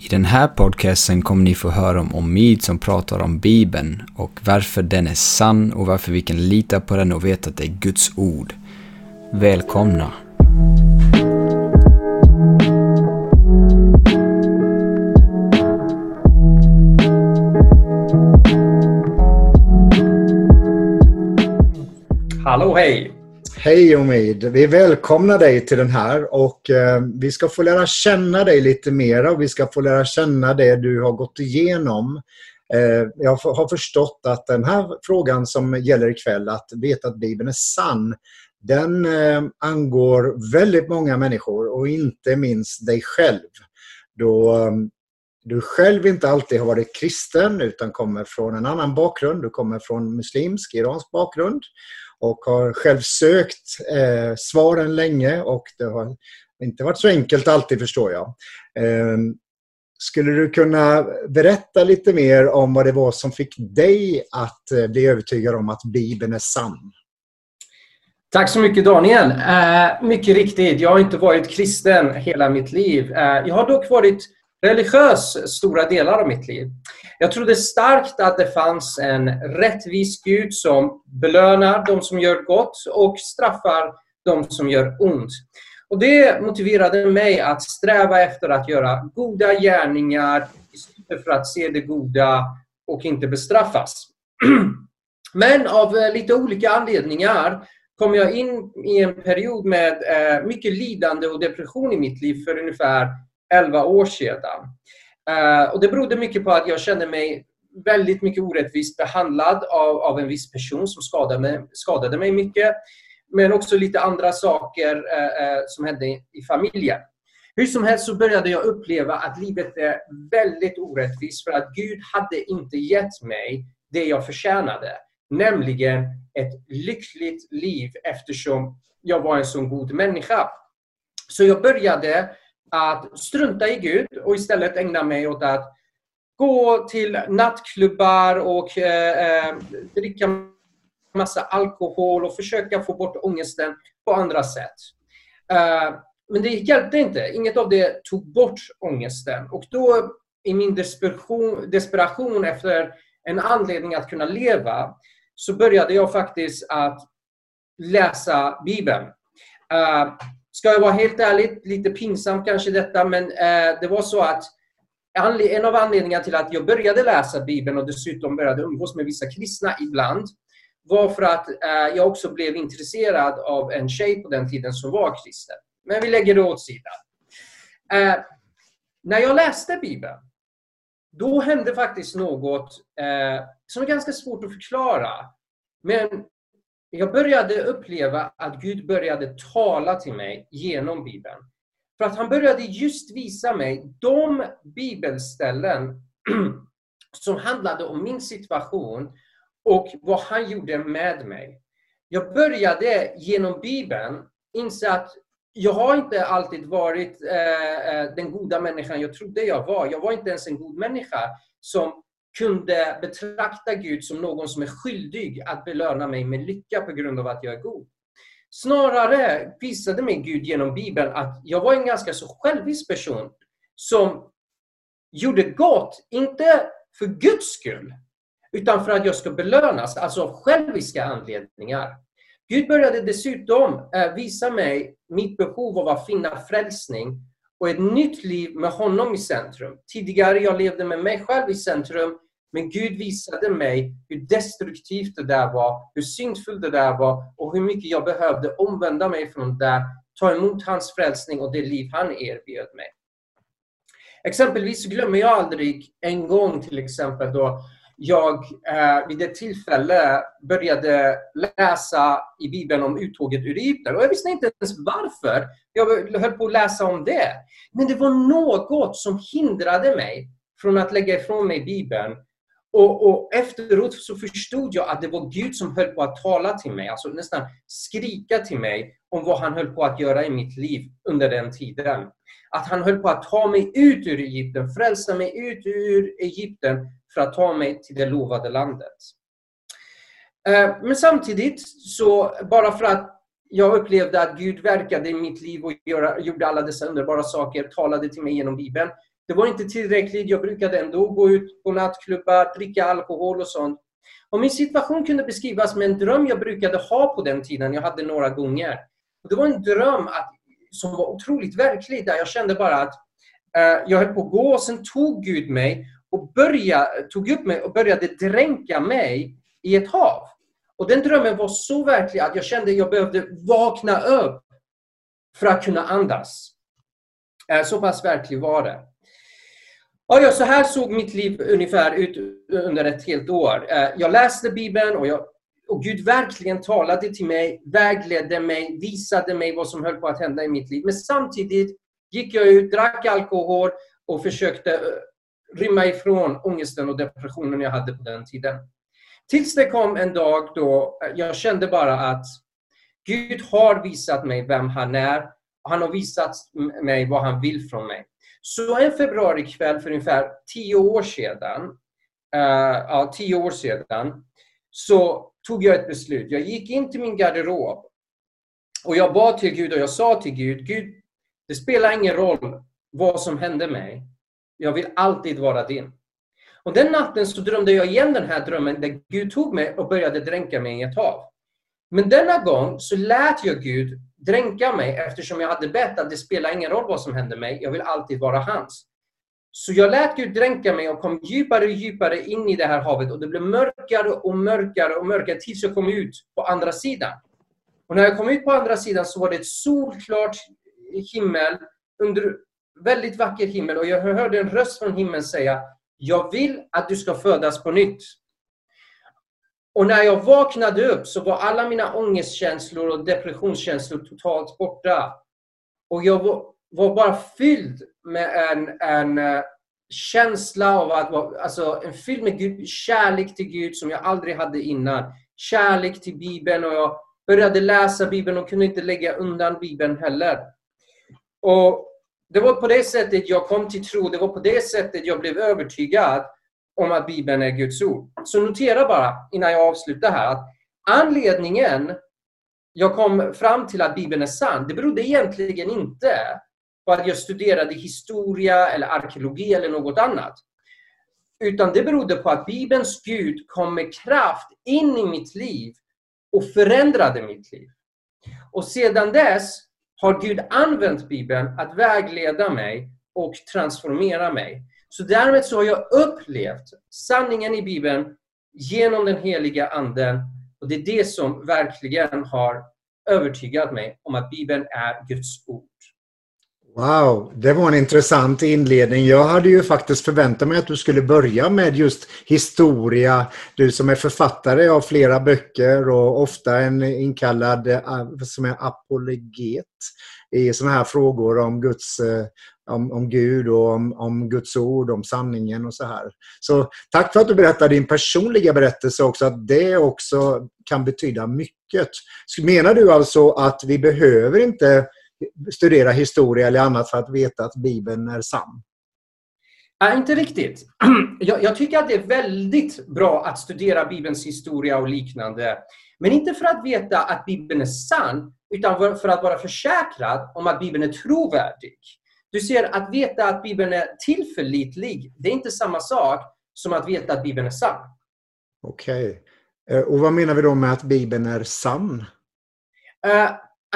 I den här podcasten kommer ni få höra om Omid som pratar om Bibeln och varför den är sann och varför vi kan lita på den och veta att det är Guds ord. Välkomna! Hallå hej! Hej Omid! Vi välkomnar dig till den här och eh, vi ska få lära känna dig lite mer och vi ska få lära känna det du har gått igenom. Eh, jag har förstått att den här frågan som gäller ikväll, att veta att Bibeln är sann, den eh, angår väldigt många människor och inte minst dig själv. Då eh, du själv inte alltid har varit kristen utan kommer från en annan bakgrund. Du kommer från muslimsk, iransk bakgrund och har själv sökt eh, svaren länge och det har inte varit så enkelt alltid förstår jag. Eh, skulle du kunna berätta lite mer om vad det var som fick dig att eh, bli övertygad om att Bibeln är sann? Tack så mycket Daniel. Eh, mycket riktigt, jag har inte varit kristen hela mitt liv. Eh, jag har dock varit religiös stora delar av mitt liv. Jag trodde starkt att det fanns en rättvis Gud som belönar de som gör gott och straffar de som gör ont. Och Det motiverade mig att sträva efter att göra goda gärningar istället för att se det goda och inte bestraffas. Men av eh, lite olika anledningar kom jag in i en period med eh, mycket lidande och depression i mitt liv för ungefär 11 år sedan. Eh, och det berodde mycket på att jag kände mig väldigt mycket orättvist behandlad av, av en viss person som skadade mig, skadade mig mycket. Men också lite andra saker eh, eh, som hände i, i familjen. Hur som helst så började jag uppleva att livet är väldigt orättvist för att Gud hade inte gett mig det jag förtjänade. Nämligen ett lyckligt liv eftersom jag var en så god människa. Så jag började att strunta i Gud och istället ägna mig åt att gå till nattklubbar och eh, eh, dricka massa alkohol och försöka få bort ångesten på andra sätt. Eh, men det hjälpte inte. Inget av det tog bort ångesten. Och då i min desperation, desperation efter en anledning att kunna leva så började jag faktiskt att läsa Bibeln. Uh, Ska jag vara helt ärlig, lite pinsamt kanske detta, men eh, det var så att en av anledningarna till att jag började läsa Bibeln och dessutom började umgås med vissa kristna ibland var för att eh, jag också blev intresserad av en tjej på den tiden som var kristen. Men vi lägger det åt sidan. Eh, när jag läste Bibeln, då hände faktiskt något eh, som är ganska svårt att förklara. Men jag började uppleva att Gud började tala till mig genom Bibeln. För att han började just visa mig de bibelställen som handlade om min situation och vad han gjorde med mig. Jag började genom Bibeln inse att jag har inte alltid varit eh, eh den goda människan jag trodde jag var. Jag var inte ens en god människa som kunde betrakta Gud som någon som är skyldig att belöna mig med lycka på grund av att jag är god. Snarare visade mig Gud genom Bibeln att jag var en ganska så självisk person som gjorde gott, inte för Guds skull, utan för att jag ska belönas, alltså av själviska anledningar. Gud började dessutom eh, visa mig mitt behov av att finna frälsning och ett nytt liv med honom i centrum. Tidigare jag levde med mig själv i centrum men Gud visade mig hur destruktivt det där var, hur syndfullt det där var och hur mycket jag behövde omvända mig från det, ta emot hans frälsning och det liv han erbjöd mig. Exempelvis glömmer jag aldrig en gång till exempel då jag eh, vid ett tillfälle började läsa i Bibeln om uttåget ur Egypten. Och jag visste inte ens varför jag höll på att läsa om det. Men det var något som hindrade mig från att lägga ifrån mig Bibeln och, och, efteråt så förstod jag att det var Gud som höll på att tala till mig, alltså nästan skrika till mig om vad han höll på att göra i mitt liv under den tiden. Att han höll på att ta mig ut ur Egypten, frälsa mig ut ur Egypten för att ta mig till det lovade landet. Eh, men samtidigt, så bara för att jag upplevde att Gud verkade i mitt liv och gjorde alla dessa underbara saker, talade till mig genom Bibeln, Det var inte tillräckligt. Jag brukade ändå gå ut på nattklubbar, dricka alkohol och sånt. Och min situation kunde beskrivas med en dröm jag brukade ha på den tiden. Jag hade några gånger. Och det var en dröm att, som var otroligt verklig, där jag kände bara att eh, jag höll på att gå och sen tog Gud mig och började, tog upp mig och började dränka mig i ett hav. Och den drömmen var så verklig att jag kände att jag behövde vakna upp för att kunna andas. Eh, så pass verklig var det. Ja, så här såg mitt liv ungefär ut under ett helt år. Eh, jag läste Bibeln och jag och Gud verkligen talade till mig, vägledde mig, visade mig vad som höll på att hända i mitt liv. Men samtidigt gick jag ut, drack alkohol och försökte eh, rymma ifrån ångesten och depressionen jag hade på den tiden. Tills det kom en dag då eh, jag kände bara att Gud har visat mig vem han är. Han har visat mig vad han vill från mig. Så en februarikväll för ungefär tio år sedan, uh, ja, tio år sedan, så tog jag ett beslut. Jag gick in till min garderob och jag bad till Gud och jag sa till Gud, Gud, det spelar ingen roll vad som hände mig. Jag vill alltid vara din. Och den natten så drömde jag igen den här drömmen där Gud tog mig och började dränka mig i ett hav. Men denna gång så lät jag Gud dränka mig eftersom jag hade bett att det spelar ingen roll vad som hände mig. Jag vill alltid vara hans. Så jag lät Gud dränka mig och kom djupare och djupare in i det här havet och det blev mörkare och mörkare och mörkare tills jag kom ut på andra sidan. Och när jag kom ut på andra sidan så var det ett solklart himmel, under väldigt vacker himmel och jag hörde en röst från himlen säga Jag vill att du ska födas på nytt. Och när jag vaknade upp så var alla mina ångestkänslor och depressionskänslor totalt borta. Och jag var, bara fylld med en, en eh, känsla av att vara, alltså en fylld med Gud, kärlek till Gud som jag aldrig hade innan. Kärlek till Bibeln och jag började läsa Bibeln och kunde inte lägga undan Bibeln heller. Och det var på det sättet jag kom till tro, det var på det sättet jag blev övertygad om att Bibeln är Guds ord. Så notera bara innan jag avslutar här att anledningen jag kom fram till att Bibeln är sann, det berodde egentligen inte på att jag studerade historia eller arkeologi eller något annat. Utan det berodde på att Bibelns Gud kom med kraft in i mitt liv och förändrade mitt liv. Och sedan dess har Gud använt Bibeln att vägleda mig och transformera mig. Så därmed så har jag upplevt sanningen i Bibeln genom den heliga Anden. Och det är det som verkligen har övertygat mig om att Bibeln är Guds ord. Wow, det var en intressant inledning. Jag hade ju faktiskt förväntat mig att du skulle börja med just historia. Du som är författare av flera böcker och ofta en inkallad eh, som är apologet i sådana här frågor om Guds eh, om, om Gud och om, om Guds ord, om sanningen och så här. Så tack för att du berättar din personliga berättelse också, att det också kan betyda mycket. Menar du alltså att vi behöver inte studera historia eller annat för att veta att Bibeln är sann? Nej, inte riktigt. Jag, jag, tycker att det är väldigt bra att studera Bibelns historia och liknande. Men inte för att veta att Bibeln är sann, utan för att vara försäkrad om att Bibeln är trovärdig. Du ser, att veta att Bibeln är tillförlitlig, det är inte samma sak som att veta att Bibeln är sann. Okej. Okay. Eh, och vad menar vi då med att Bibeln är sann?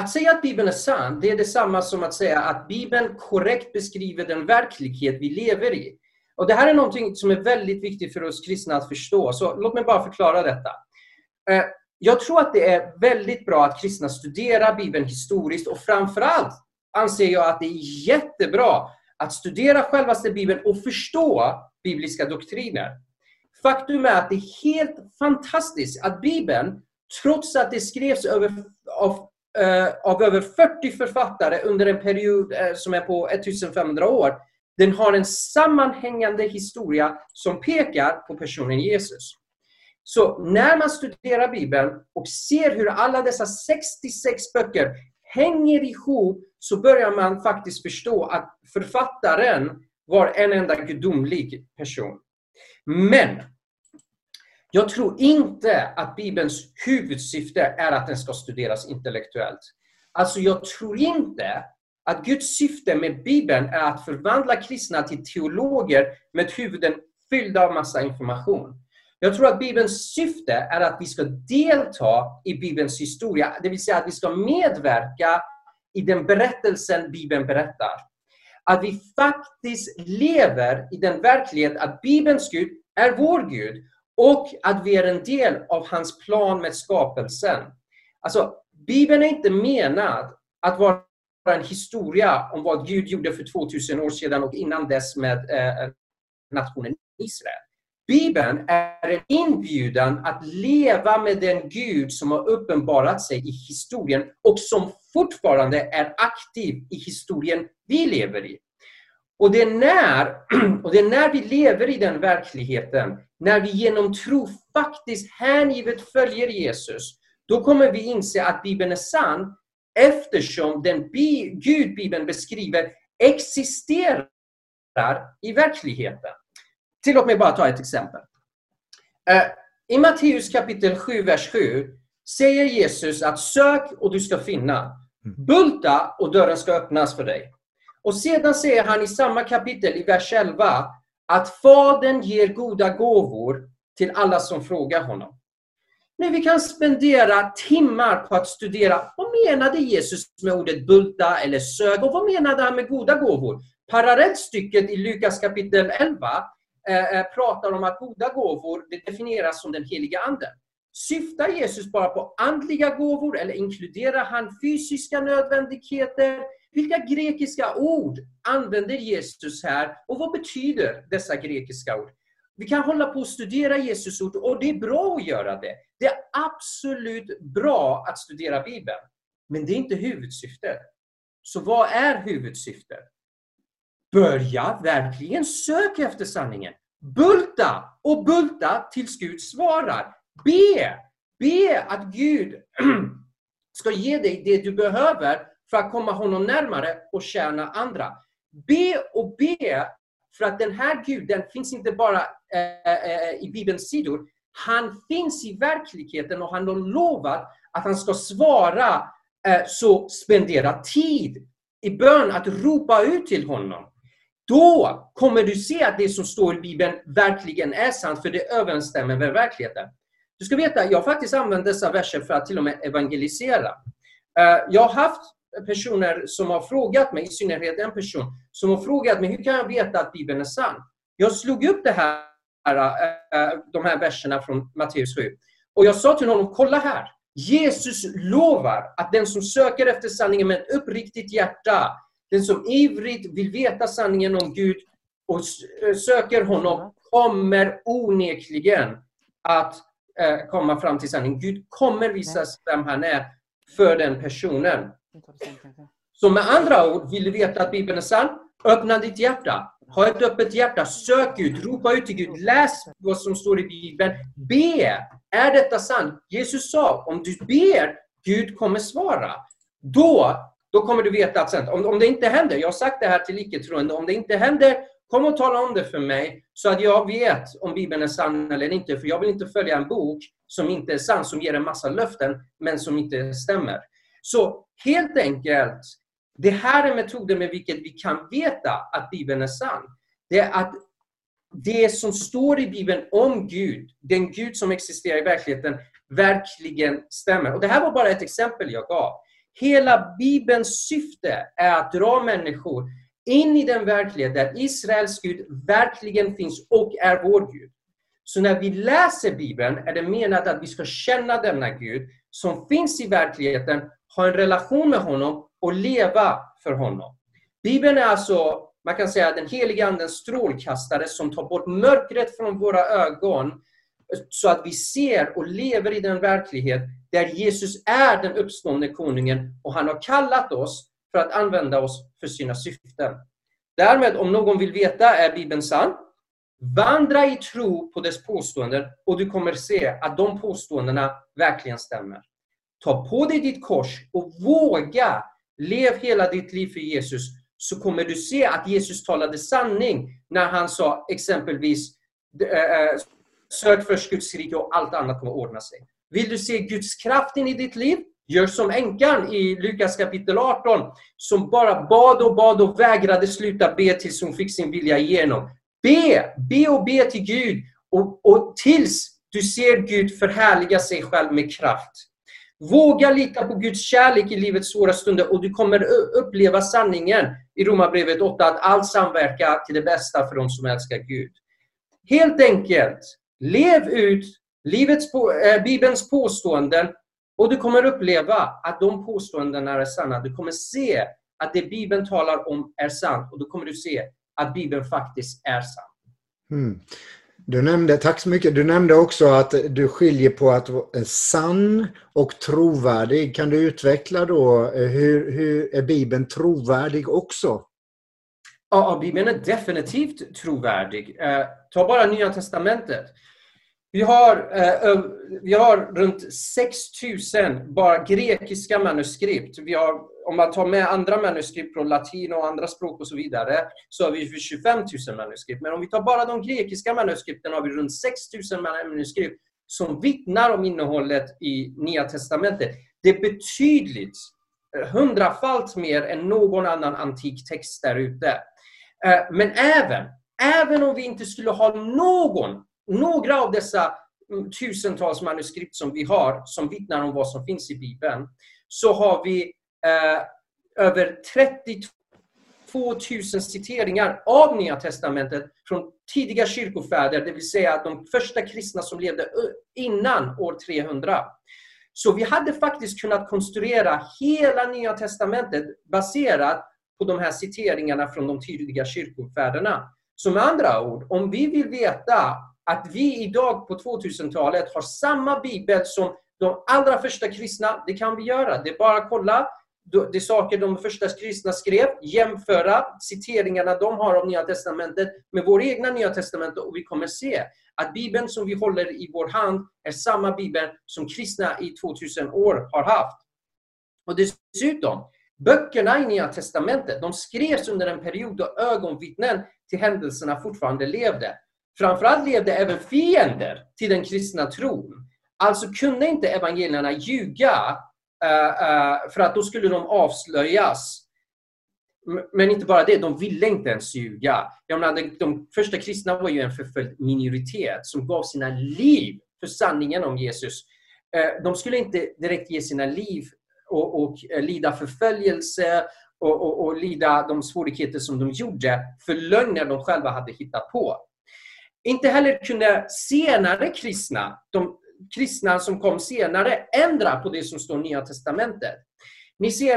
Att säga att Bibeln är sann, det är detsamma som att säga att Bibeln korrekt beskriver den verklighet vi lever i. Och Det här är något som är väldigt viktigt för oss kristna att förstå. Så låt mig bara förklara detta. Eh, jag tror att det är väldigt bra att kristna studerar Bibeln historiskt och framförallt anser jag att det är jättebra att studera självaste Bibeln och förstå bibliska doktriner. Faktum är att det är helt fantastiskt att Bibeln, trots att det skrevs över, av Eh, av över 40 författare under en period eh, som är på 1500 år. Den har en sammanhängande historia som pekar på personen Jesus. Så när man studerar Bibeln och ser hur alla dessa 66 böcker hänger ihop så börjar man faktiskt förstå att författaren var en enda gudomlig person. Men jag tror inte att Bibelns huvudsyfte är att den ska studeras intellektuellt. Alltså jag tror inte att Guds syfte med Bibeln är att förvandla kristna till teologer med huvuden fyllda av massa information. Jag tror att Bibelns syfte är att vi ska delta i Bibelns historia, det vill säga att vi ska medverka i den berättelsen Bibeln berättar. Att vi faktiskt lever i den verklighet att Bibelns Gud är vår Gud och att vi är en del av hans plan med skapelsen. Alltså, Bibeln är inte menad att vara en historia om vad Gud gjorde för 2000 år sedan och innan dess med eh, nationen Israel. Bibeln är en inbjudan att leva med den Gud som har uppenbarat sig i historien och som fortfarande är aktiv i historien vi lever i. Och det, är när, och det är när vi lever i den verkligheten, när vi genom tro faktiskt hängivet följer Jesus, då kommer vi inse att Bibeln är sann eftersom den Gud Bibeln beskriver existerar i verkligheten. Tillåt mig bara ta ett exempel. Eh, I Matteus kapitel 7, vers 7 säger Jesus att sök och du ska finna. Mm. Bulta och dörren ska öppnas för dig. Och sedan säger han i samma kapitel, i vers 11, att Fadern ger goda gåvor till alla som frågar honom. Nu vi kan spendera timmar på att studera vad menade Jesus med ordet bulta eller 'sög' och vad menade han med goda gåvor? Parallellstycket i Lukas kapitel 11 eh, eh, pratar om att goda gåvor det definieras som den heliga anden. Syftar Jesus bara på andliga gåvor eller inkluderar han fysiska nödvändigheter? Vilka grekiska ord använder Jesus här och vad betyder dessa grekiska ord? Vi kan hålla på och studera Jesus ord och det är bra att göra det. Det är absolut bra att studera Bibeln. Men det är inte huvudsyftet. Så vad är huvudsyftet? Börja verkligen söka efter sanningen. Bulta och bulta tills Gud svarar. Be! Be att Gud ska ge dig det du behöver för att komma honom närmare och tjäna andra. Be och be för att den här Guden finns inte bara eh, eh, i Bibelns sidor. Han finns i verkligheten och han har lovat att han ska svara, eh, så spendera tid i bön att ropa ut till honom. Då kommer du se att det som står i Bibeln verkligen är sant, för det överensstämmer med verkligheten. Du ska veta, jag har faktiskt använt dessa verser för att till och med evangelisera. Eh, jag har haft personer som har frågat mig, i synnerhet en person, som har frågat mig hur kan jag veta att Bibeln är sann? Jag slog upp det här, äh, de här verserna från Matteus 7 och jag sa till honom, kolla här. Jesus lovar att den som söker efter sanningen med ett uppriktigt hjärta, den som ivrigt vill veta sanningen om Gud och söker honom, kommer onekligen att komma fram till sanningen. Gud kommer visa vem han är för den personen. Så med andra ord, vill du veta att Bibeln är sann? Öppna ditt hjärta. Ha ett öppet hjärta. Sök Gud. Ropa ut till Gud. Läs vad som står i Bibeln. Be. Är detta sant? Jesus sa, om du ber, Gud kommer svara. Då, då kommer du veta att sant. Om, om det inte händer, jag har sagt det här till icke-troende, om det inte händer, kom och tala om det för mig så att jag vet om Bibeln är sann eller inte. För jag vill inte följa en bok som inte är sann, som ger en massa löften, men som inte stämmer. Så helt enkelt, det här är metoden med vilket vi kan veta att Bibeln är sann. Det är att det som står i Bibeln om Gud, den Gud som existerar i verkligheten, verkligen stämmer. Och Det här var bara ett exempel jag gav. Hela Bibelns syfte är att dra människor in i den verklighet där Israels Gud verkligen finns och är vår Gud. Så när vi läser Bibeln är det menat att vi ska känna denna Gud som finns i verkligheten ha en relation med honom och leva för honom. Bibeln är alltså, man kan säga, den heliga Andens strålkastare som tar bort mörkret från våra ögon så att vi ser och lever i den verklighet där Jesus är den uppståndne konungen och han har kallat oss för att använda oss för sina syften. Därmed, om någon vill veta, är Bibeln sann? Vandra i tro på dess påståenden och du kommer se att de påståendena verkligen stämmer. Ta på dig ditt kors och våga lev hela ditt liv för Jesus så kommer du se att Jesus talade sanning när han sa exempelvis eh, eh, sök först Guds rike och allt annat kommer ordna sig. Vill du se Guds kraft in i ditt liv? Gör som änkan i Lukas kapitel 18 som bara bad och bad och vägrade sluta be tills hon fick sin vilja igenom. Be! Be och be till Gud och, och tills du ser Gud förhärliga sig själv med kraft. Våga lita på Guds kärlek i livets svåra stunder och du kommer uppleva sanningen i Romarbrevet 8 att allt samverkar till det bästa för de som älskar Gud. Helt enkelt, lev ut livets, äh, Bibelns påståenden och du kommer uppleva att de påståendena är sanna. Du kommer se att det Bibeln talar om är sant och då kommer du se att Bibeln faktiskt är sann. Mm. Du nämnde, tack så mycket. Du nämnde också att du skiljer på att vara sann och trovärdig. Kan du utveckla då, eh, hur, hur är Bibeln trovärdig också? Ja, Bibeln är definitivt trovärdig. Eh, ta bara Nya Testamentet. Vi har, eh, vi har runt 6000 bara grekiska manuskript. Vi har, om man tar med andra manuskript från latin och andra språk och så vidare, så har vi 25 000 manuskript. Men om vi tar bara de grekiska manuskripten har vi runt 6 000 manuskript som vittnar om innehållet i Nya Testamentet. Det är betydligt, eh, hundrafalt mer än någon annan antik text där ute. Eh, men även, även om vi inte skulle ha någon några av dessa mm, tusentals manuskript som vi har, som vittnar om vad som finns i Bibeln, så har vi eh, över 32 000 citeringar av Nya Testamentet från tidiga kyrkofäder, det vill säga de första kristna som levde eh, innan år 300. Så vi hade faktiskt kunnat konstruera hela Nya Testamentet baserat på de här citeringarna från de tidiga kyrkofäderna. Så med andra ord, om vi vill veta att vi idag på 2000-talet har samma bibel som de allra första kristna, det kan vi göra. Det är bara att kolla de saker de första kristna skrev, jämföra citeringarna de har av Nya Testamentet med vår egna Nya Testament och vi kommer se att Bibeln som vi håller i vår hand är samma Bibel som kristna i 2000 år har haft. Och dessutom, böckerna i Nya Testamentet, de skrevs under en period då ögonvittnen till händelserna fortfarande levde. Framförallt levde även fiender till den kristna tron. Alltså kunde inte evangelierna ljuga Eh, eh, för att då skulle de avslöjas. Men inte bara det, de ville inte ens ljuga. Jag menar, de, de första kristna var ju en förföljd minoritet som gav sina liv för sanningen om Jesus. Eh, de skulle inte direkt ge sina liv och, och lida förföljelse och, och, och lida de svårigheter som de gjorde för lögner de själva hade hittat på. Inte heller kunde senare kristna, de kristna som kom senare, ändra på det som står i Nya Testamentet. Ni ser,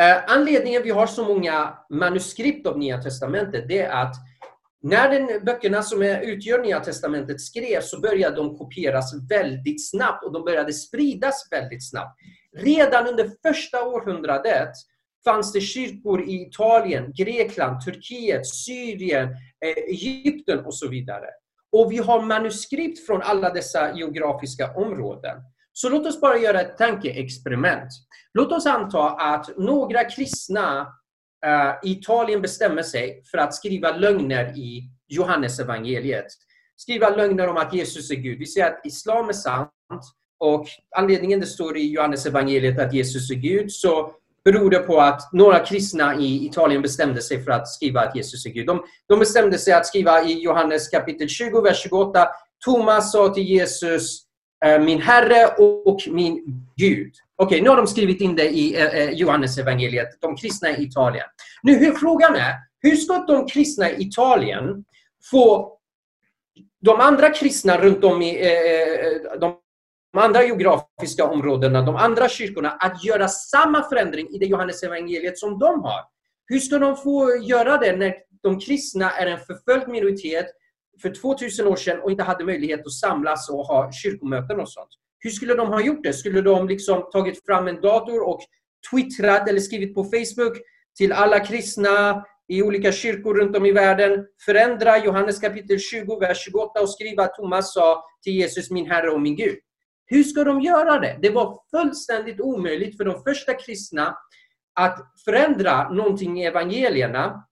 eh, anledningen vi har så många manuskript av Nya Testamentet, det är att när den böckerna som utgör Nya Testamentet skrevs så började de kopieras väldigt snabbt och de började spridas väldigt snabbt. Redan under första århundradet fanns det kyrkor i Italien, Grekland, Turkiet, Syrien, eh, Egypten och så vidare. Och vi har manuskript från alla dessa geografiska områden. Så låt oss bara göra ett tankeexperiment. Låt oss anta att några kristna uh, i Italien bestämmer sig för att skriva lögner i Johannes evangeliet. Skriva lögner om att Jesus är Gud. Vi säger att islam är sant och anledningen det står i Johannes evangeliet att Jesus är Gud, så beror det på att några kristna i Italien bestämde sig för att skriva att Jesus är Gud. De, de bestämde sig att skriva i Johannes kapitel 20, vers 28. Thomas sa till Jesus, eh, min Herre och min Gud. Okej, okay, nu har de skrivit in det i eh, eh, Johannes evangeliet, de kristna i Italien. Nu, hur, frågan är, hur ska de kristna i Italien få de andra kristna runt om i eh, eh de de andra geografiska områdena, de andra kyrkorna, att göra samma förändring i det Johannes evangeliet som de har. Hur ska de få göra det när de kristna är en förföljd minoritet för 2000 år sedan och inte hade möjlighet att samlas och ha kyrkomöten och sånt? Hur skulle de ha gjort det? Skulle de liksom tagit fram en dator och twittrat eller skrivit på Facebook till alla kristna i olika kyrkor runt om i världen, förändra Johannes kapitel 20, vers 28 och skriva att Thomas sa till Jesus, min Herre och min Gud. Hur ska de göra det? Det var fullständigt omöjligt för de första kristna att förändra någonting i evangelierna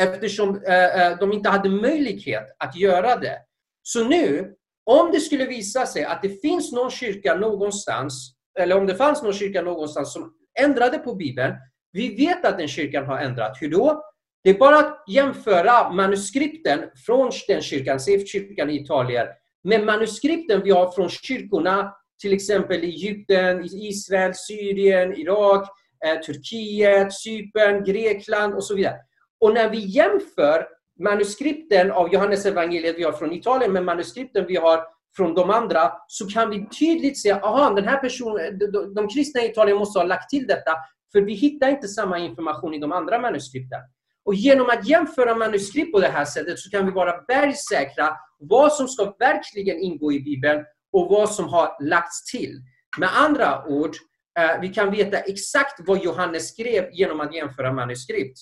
eftersom eh, eh, de inte hade möjlighet att göra det. Så nu, om det skulle visa sig att det finns någon kyrka någonstans eller om det fanns någon kyrka någonstans som ändrade på Bibeln. Vi vet att den kyrkan har ändrat. Hur då? Det är bara att jämföra manuskripten från den kyrkan, kyrkan i Italien, men manuskripten vi har från kyrkorna, till exempel i Egypten, Israel, Syrien, Irak, eh, Turkiet, Cypern, Grekland och så vidare. Och när vi jämför manuskripten av Johannes evangeliet vi har från Italien med manuskripten vi har från de andra så kan vi tydligt se att den här personen, de, de kristna i Italien måste ha lagt till detta för vi hittar inte samma information i de andra manuskripten. Och genom att jämföra manuskript på det här sättet så kan vi vara bergsäkra vad som ska verkligen ingå i Bibeln och vad som har lagts till. Med andra ord, eh, vi kan veta exakt vad Johannes skrev genom att jämföra manuskript.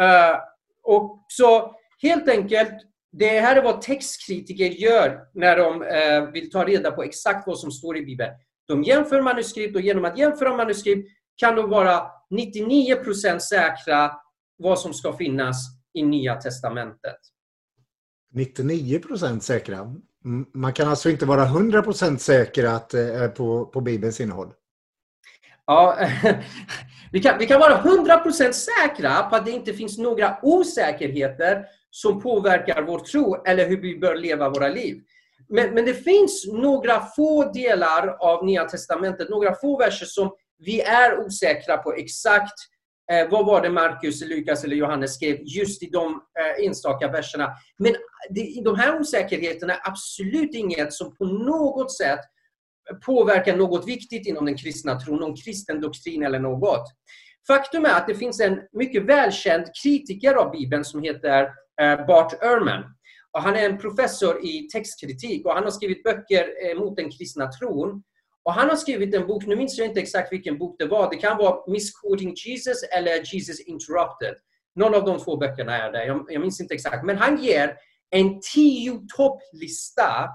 Eh, och så helt enkelt, det här är vad textkritiker gör när de eh, vill ta reda på exakt vad som står i Bibeln. De jämför manuskript och genom att jämföra manuskript kan de vara 99% säkra vad som ska finnas i Nya Testamentet. 99% säkra? Man kan alltså inte vara 100% säker att, eh, på, på Bibelns innehåll? Ja, vi, kan, vi kan vara 100% säkra på att det inte finns några osäkerheter som påverkar vår tro eller hur vi bör leva våra liv. Men, men det finns några få delar av Nya Testamentet, några få verser som vi är osäkra på exakt eh, vad var det Markus, Lukas eller Johannes skrev just i de eh, enstaka verserna. Men det, de här osäkerheterna är absolut inget som på något sätt påverkar något viktigt inom den kristna tron, någon kristen doktrin eller något. Faktum är att det finns en mycket välkänd kritiker av Bibeln som heter eh, Bart Ehrman. Och han är en professor i textkritik och han har skrivit böcker eh, mot den kristna tron. Och han har skrivit en bok, nu minns jag inte exakt vilken bok det var, det kan vara Misquoting Jesus eller Jesus Interrupted. Någon av de två böckerna är det, jag, jag minns inte exakt. Men han ger en tio topplista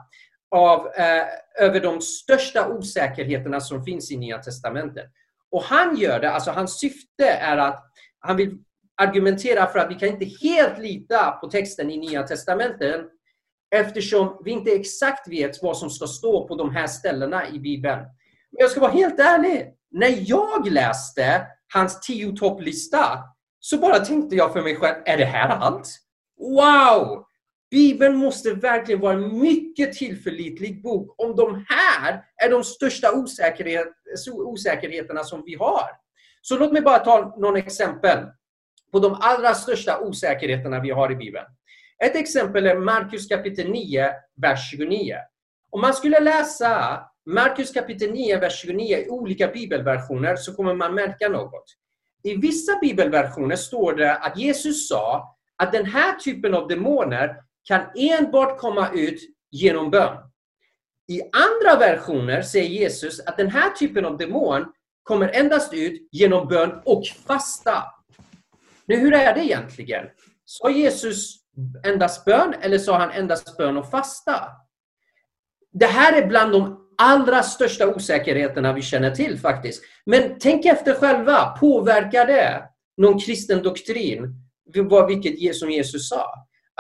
av, eh, över de största osäkerheterna som finns i Nya Testamentet. Och han gör det, alltså hans syfte är att han vill argumentera för att vi kan inte helt lita på texten i Nya Testamentet eftersom vi inte exakt vet vad som ska stå på de här ställena i Bibeln. Men jag ska vara helt ärlig. När jag läste hans tio topplista så bara tänkte jag för mig själv, är det här allt? Wow! Bibeln måste verkligen vara en mycket tillförlitlig bok om de här är de största osäkerhet, osäkerheterna som vi har. Så låt mig bara ta några exempel på de allra största osäkerheterna vi har i Bibeln. Ett exempel är Markus kapitel 9, vers 29. Om man skulle läsa Markus kapitel 9, vers 29 i olika bibelversioner så kommer man märka något. I vissa bibelversioner står det att Jesus sa att den här typen av demoner kan enbart komma ut genom bön. I andra versioner säger Jesus att den här typen av demon kommer endast ut genom bön och fasta. Nu, hur är det egentligen? Sa Jesus endast bön eller sa han endast bön och fasta? Det här är bland de allra största osäkerheterna vi känner till faktiskt. Men tänk efter själva, påverkar det någon kristen doktrin? Vilket som Jesus sa.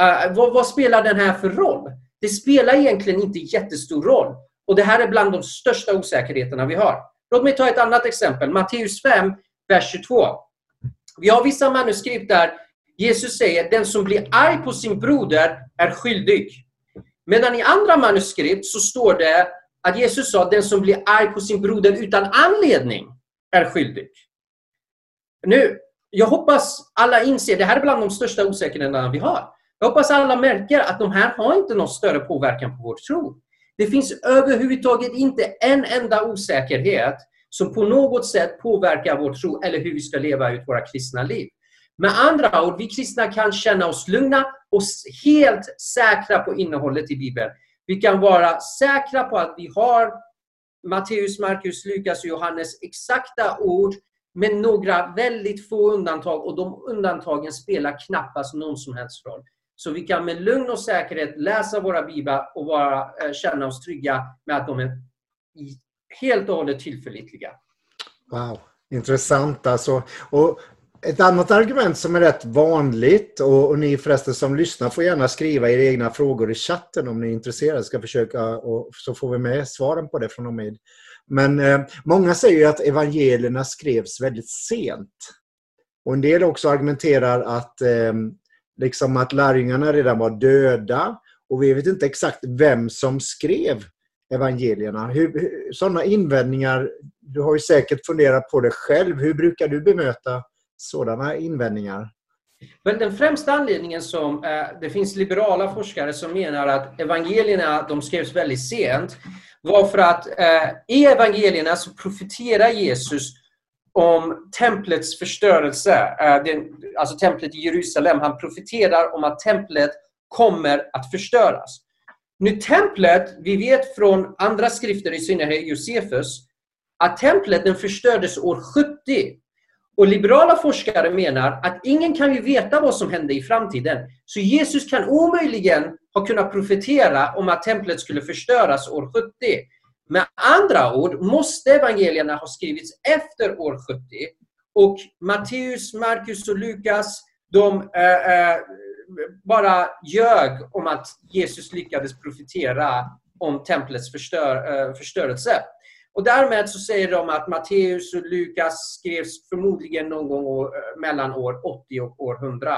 Uh, vad, vad, spelar den här för roll? Det spelar egentligen inte jättestor roll. Och det här är bland de största osäkerheterna vi har. Låt mig ta ett annat exempel. Matteus 5, vers 22. Vi har vissa manuskript där Jesus säger den som blir arg på sin broder är skyldig. Medan i andra manuskript så står det att Jesus sa den som blir arg på sin broder utan anledning är skyldig. Nu, jag hoppas alla inser, det här är bland de största osäkerheterna vi har. Jag hoppas alla märker att de här har inte någon större påverkan på vår tro. Det finns överhuvudtaget inte en enda osäkerhet som på något sätt påverkar vår tro eller hur vi ska leva ut våra kristna liv. Med andra ord, vi kristna kan känna oss lugna och helt säkra på innehållet i Bibeln. Vi kan vara säkra på att vi har Matteus, Markus, Lukas och Johannes exakta ord med några väldigt få undantag och de undantagen spelar knappast någon som helst roll. Så vi kan med lugn och säkerhet läsa våra biblar och vara, eh, känna oss trygga med att de är helt och hållet tillförlitliga. Wow, intressant alltså. Och ett annat argument som är rätt vanligt och, och, ni förresten som lyssnar får gärna skriva era egna frågor i chatten om ni är intresserade. Ska försöka och så får vi med svaren på det från och med. Men eh, många säger ju att evangelierna skrevs väldigt sent. Och en del också argumenterar att, eh, liksom att lärjungarna redan var döda och vi vet inte exakt vem som skrev evangelierna. Hur, hur, sådana invändningar, du har ju säkert funderat på det själv. Hur brukar du bemöta sådana invändningar? Men den främsta anledningen som eh, det finns liberala forskare som menar att evangelierna de skrevs väldigt sent var för att eh, i evangelierna så profeterar Jesus om templets förstörelse. Eh, den, alltså templet i Jerusalem. Han profeterar om att templet kommer att förstöras. Nu templet, vi vet från andra skrifter, i synnerhet Josefus, att templet den förstördes år 70. Och liberala forskare menar att ingen kan ju veta vad som hände i framtiden. Så Jesus kan omöjligen ha kunnat profetera om att templet skulle förstöras år 70. Med andra ord måste evangelierna ha skrivits efter år 70. Och Matteus, Markus och Lukas, de äh, äh, bara ljög om att Jesus lyckades profetera om templets förstör, äh, förstörelse. Och därmed så säger de att Matteus och Lukas skrevs förmodligen någon gång år, mellan år 80 och år 100.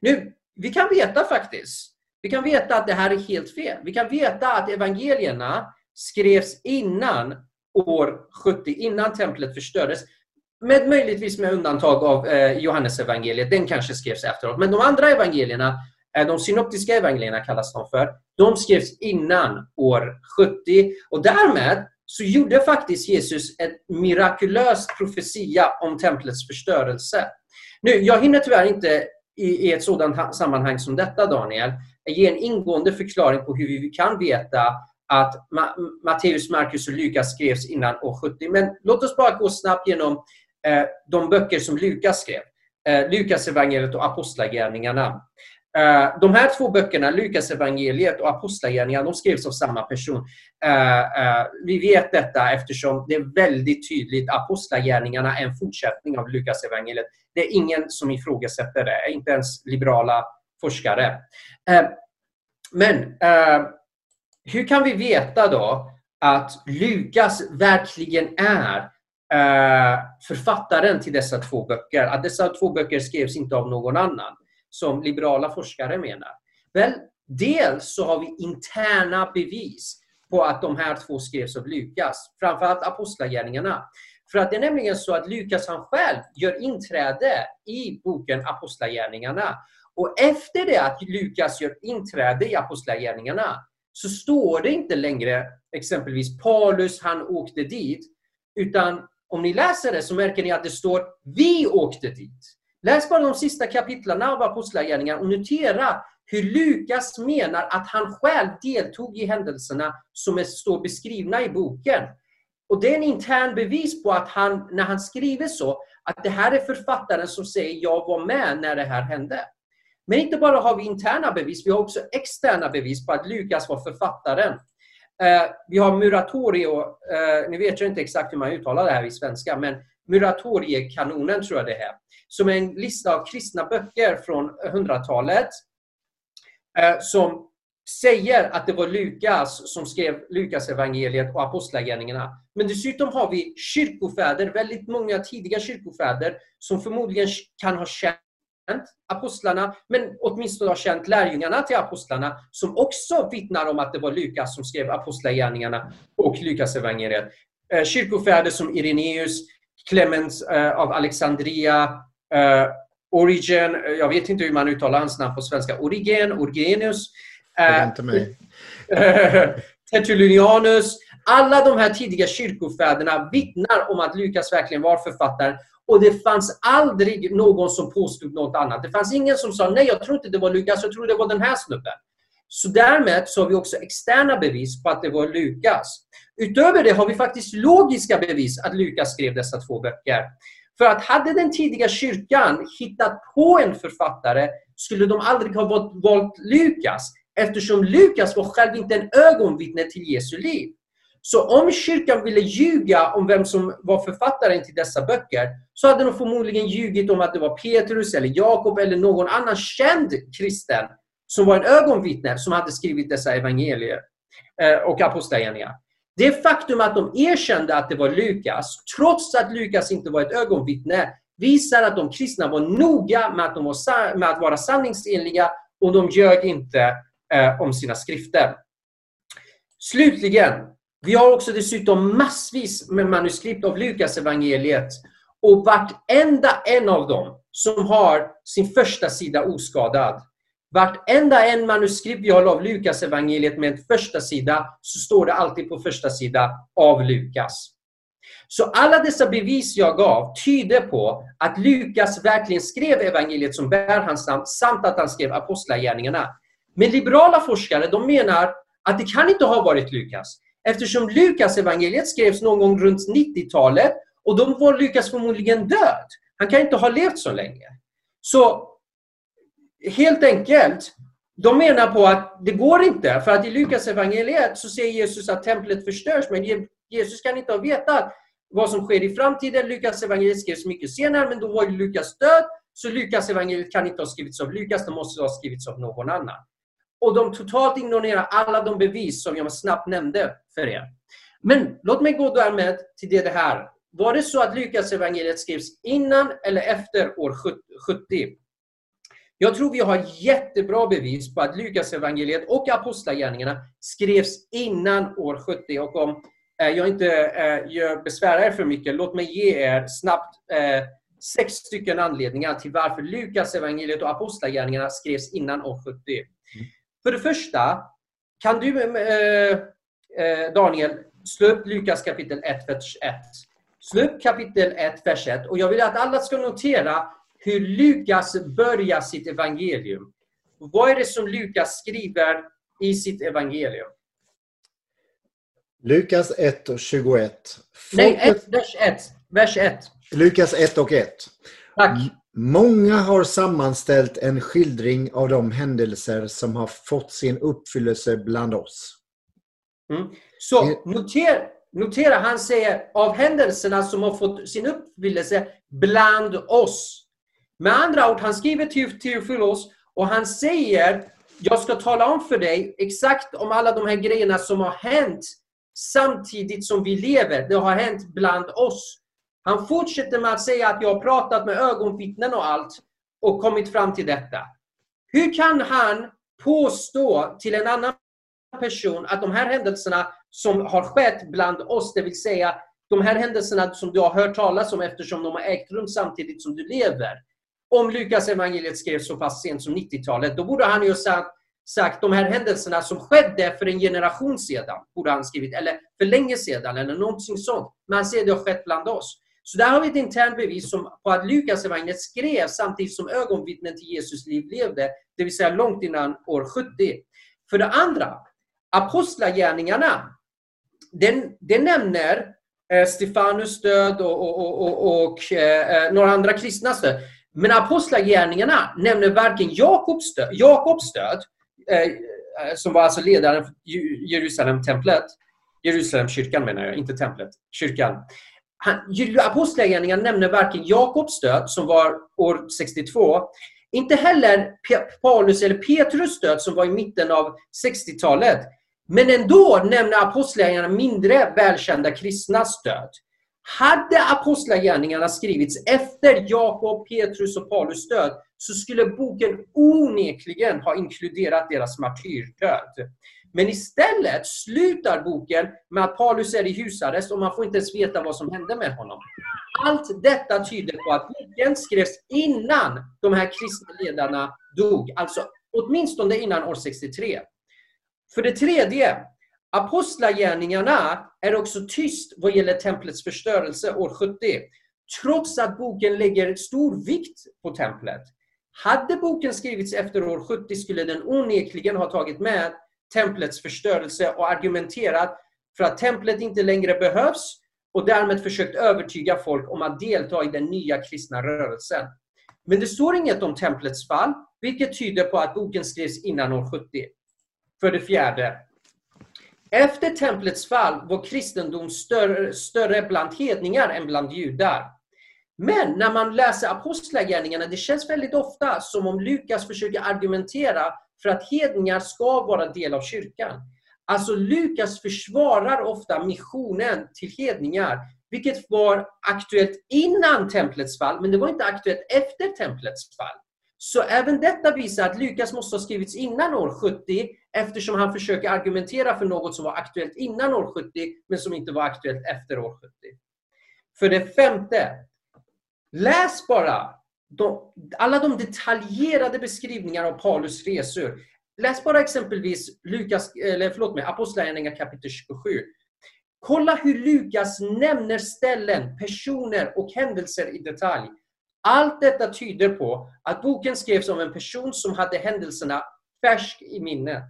Nu, vi kan veta faktiskt, vi kan veta att det här är helt fel. Vi kan veta att evangelierna skrevs innan år 70, innan templet förstördes. Med, möjligtvis med undantag av eh, Johannes evangeliet, den kanske skrevs efteråt. Men de andra evangelierna, eh, de synoptiska evangelierna kallas de för, de skrevs innan år 70. Och därmed så gjorde faktiskt Jesus en mirakulös profetia om templets förstörelse. Nu, jag hinner tyvärr inte i, i ett sådant sammanhang som detta, Daniel, ge en ingående förklaring på hur vi kan veta att Ma Matteus, Markus och Lukas skrevs innan år 70. Men låt oss bara gå snabbt genom eh, de böcker som Lukas skrev. Eh, Lukas evangeliet och Apostlagärningarna. Eh, de här två böckerna, Lukas evangeliet och Apostlagärningarna, de skrevs av samma person. Eh, eh, vi vet detta eftersom det är väldigt tydligt. Apostlagärningarna är en fortsättning av Lukas evangeliet. Det är ingen som ifrågasätter det, inte ens liberala forskare. Men hur kan vi veta då att Lukas verkligen är författaren till dessa två böcker? Att dessa två böcker skrevs inte av någon annan, som liberala forskare menar? Väl, dels så har vi interna bevis på att de här två skrevs av Lukas, framförallt Apostlagärningarna. För att det är nämligen så att Lukas han själv gör inträde i boken Apostlagärningarna. Och efter det att Lukas gör inträde i Apostlagärningarna så står det inte längre exempelvis Paulus, han åkte dit. Utan om ni läser det så märker ni att det står vi åkte dit. Läs bara de sista kapitlen av Apostlagärningarna och notera hur Lukas menar att han själv deltog i händelserna som står beskrivna i boken. Och Det är en intern bevis på att han, när han skriver så, att det här är författaren som säger jag var med när det här hände. Men inte bara har vi interna bevis, vi har också externa bevis på att Lukas var författaren. Eh, vi har Muratorio, eh, nu vet jag inte exakt hur man uttalar det här i svenska, men Muratoriekanonen tror jag det är, som är en lista av kristna böcker från 100-talet eh, som säger att det var Lukas som skrev Lukas evangeliet och Apostlagärningarna. Men dessutom har vi kyrkofäder, väldigt många tidiga kyrkofäder som förmodligen kan ha känt apostlarna, men åtminstone har känt lärjungarna till apostlarna, som också vittnar om att det var Lukas som skrev apostlagärningarna och Lukas evangeliet. Eh, kyrkofäder som Ireneus, Clemens eh, av Alexandria, eh, Origen, jag vet inte hur man uttalar hans namn på svenska, Origen, Orgenius, Tertullianus. Alla de här tidiga kyrkofäderna vittnar om att Lukas verkligen var författaren och det fanns aldrig någon som påstod något annat. Det fanns ingen som sa nej, jag tror inte det var Lukas, jag tror det var den här snubben. Så därmed så har vi också externa bevis på att det var Lukas. Utöver det har vi faktiskt logiska bevis att Lukas skrev dessa två böcker. För att hade den tidiga kyrkan hittat på en författare skulle de aldrig ha valt Lukas eftersom Lukas var själv inte en ögonvittne till Jesu liv. Så om kyrkan ville ljuga om vem som var författaren till dessa böcker så hade de förmodligen ljugit om att det var Petrus eller Jakob eller någon annan känd kristen som var en ögonvittne som hade skrivit dessa evangelier eh, och apostlagärningar. Det faktum att de erkände att det var Lukas, trots att Lukas inte var ett ögonvittne, visar att de kristna var noga med att, de var, med att vara sanningsenliga och de ljög inte eh, om sina skrifter. Slutligen, vi har också dessutom massvis med manuskript av Lukas evangeliet och vartenda en av dem som har sin första sida oskadad. Vartenda en manuskript vi har av Lukas evangeliet med en första sida så står det alltid på första sida av Lukas. Så alla dessa bevis jag gav tyder på att Lukas verkligen skrev evangeliet som bär hans namn samt att han skrev apostlagärningarna. Men liberala forskare de menar att det kan inte ha varit Lukas eftersom Lukas evangeliet skrevs någon gång runt 90-talet och då var Lukas förmodligen död. Han kan inte ha levt så länge. Så helt enkelt, de menar på att det går inte. För att i Lukas evangeliet så säger Jesus att templet förstörs. Men Jesus kan inte ha vetat vad som sker i framtiden. Lukas evangeliet skrevs mycket senare, men då var Lukas död. Så Lukas evangeliet kan inte ha skrivits av Lukas, det måste ha skrivits av någon annan. Och de totalt ignorerar alla de bevis som jag snabbt nämnde för er. Men låt mig gå därmed till det här. Var det så att Lukas evangeliet skrevs innan eller efter år 70? Jag tror vi har jättebra bevis på att Lukas evangeliet och Apostlagärningarna skrevs innan år 70. Och om eh, jag inte eh, gör besvära er för mycket, låt mig ge er snabbt eh, sex stycken anledningar till varför Lukas evangeliet och Apostlagärningarna skrevs innan år 70. Mm. För det första, kan du Daniel slå upp Lukas kapitel 1, vers 1. Slå upp kapitel 1, vers 1. Och jag vill att alla ska notera hur Lukas börjar sitt evangelium. Vad är det som Lukas skriver i sitt evangelium? Lukas 1 och 21. Nej, 1, vers 1. Vers 1. Lukas 1 och 1. Tack. Många har sammanställt en skildring av de händelser som har fått sin uppfyllelse bland oss. Mm. Så notera, notera, han säger av händelserna som har fått sin uppfyllelse bland oss. Med andra ord, han skriver till Teofilos och han säger jag ska tala om för dig exakt om alla de här grejerna som har hänt samtidigt som vi lever. Det har hänt bland oss. Han fortsätter med att säga att jag har pratat med ögonvittnen och allt och kommit fram till detta. Hur kan han påstå till en annan person att de här händelserna som har skett bland oss, det vill säga de här händelserna som du har hört talas om eftersom de har ägt rum samtidigt som du lever. Om Lukas evangeliet skrevs så pass sent som 90-talet, då borde han ju sagt, sagt de här händelserna som skedde för en generation sedan, borde han skrivit, eller för länge sedan, eller någonting sånt. Men han säger det har skett bland oss. Så där har vi ett internt bevis som, på att Lukas evangeliet skrevs samtidigt som ögonvittnen till Jesus liv levde, det vill säga långt innan år 70. För det andra, Apostlagärningarna, den, den nämner eh, Stefanus död och, och, och, och eh, eh, några andra kristnas död. Men Apostlagärningarna nämner varken Jakobs död, Jakobs död eh, eh, som var alltså ledaren för Jerusalem-templet, Jerusalemkyrkan menar jag, inte templet, kyrkan. Apostlagärningarna nämner varken Jakobs död, som var år 62, inte heller Paulus eller Petrus död, som var i mitten av 60-talet. Men ändå nämner apostlagärningarna mindre välkända kristnas död. Hade apostlagärningarna skrivits efter Jakob, Petrus och Paulus död så skulle boken onekligen ha inkluderat deras martyrdöd. Men istället slutar boken med att Paulus är i husarrest och man får inte ens veta vad som hände med honom. Allt detta tyder på att boken skrevs innan de här kristna ledarna dog, alltså åtminstone innan år 63. För det tredje, Apostlagärningarna är också tyst vad gäller templets förstörelse år 70, trots att boken lägger stor vikt på templet. Hade boken skrivits efter år 70 skulle den onekligen ha tagit med templets förstörelse och argumenterat för att templet inte längre behövs och därmed försökt övertyga folk om att delta i den nya kristna rörelsen. Men det står inget om templets fall, vilket tyder på att boken skrevs innan år 70. För det fjärde. Efter templets fall var kristendom större, större bland hedningar än bland judar. Men när man läser apostlagärningarna, det känns väldigt ofta som om Lukas försöker argumentera för att hedningar ska vara del av kyrkan. Alltså Lukas försvarar ofta missionen till hedningar, vilket var aktuellt innan templets fall, men det var inte aktuellt efter templets fall. Så även detta visar att Lukas måste ha skrivits innan år 70 eftersom han försöker argumentera för något som var aktuellt innan år 70 men som inte var aktuellt efter år 70. För det femte, läs bara de, alla de detaljerade beskrivningarna av Paulus resor. Läs bara exempelvis Lukas, eller förlåt mig, Apostlagärningarna kapitel 27. Kolla hur Lukas nämner ställen, personer och händelser i detalj. Allt detta tyder på att boken skrevs av en person som hade händelserna färsk i minnet.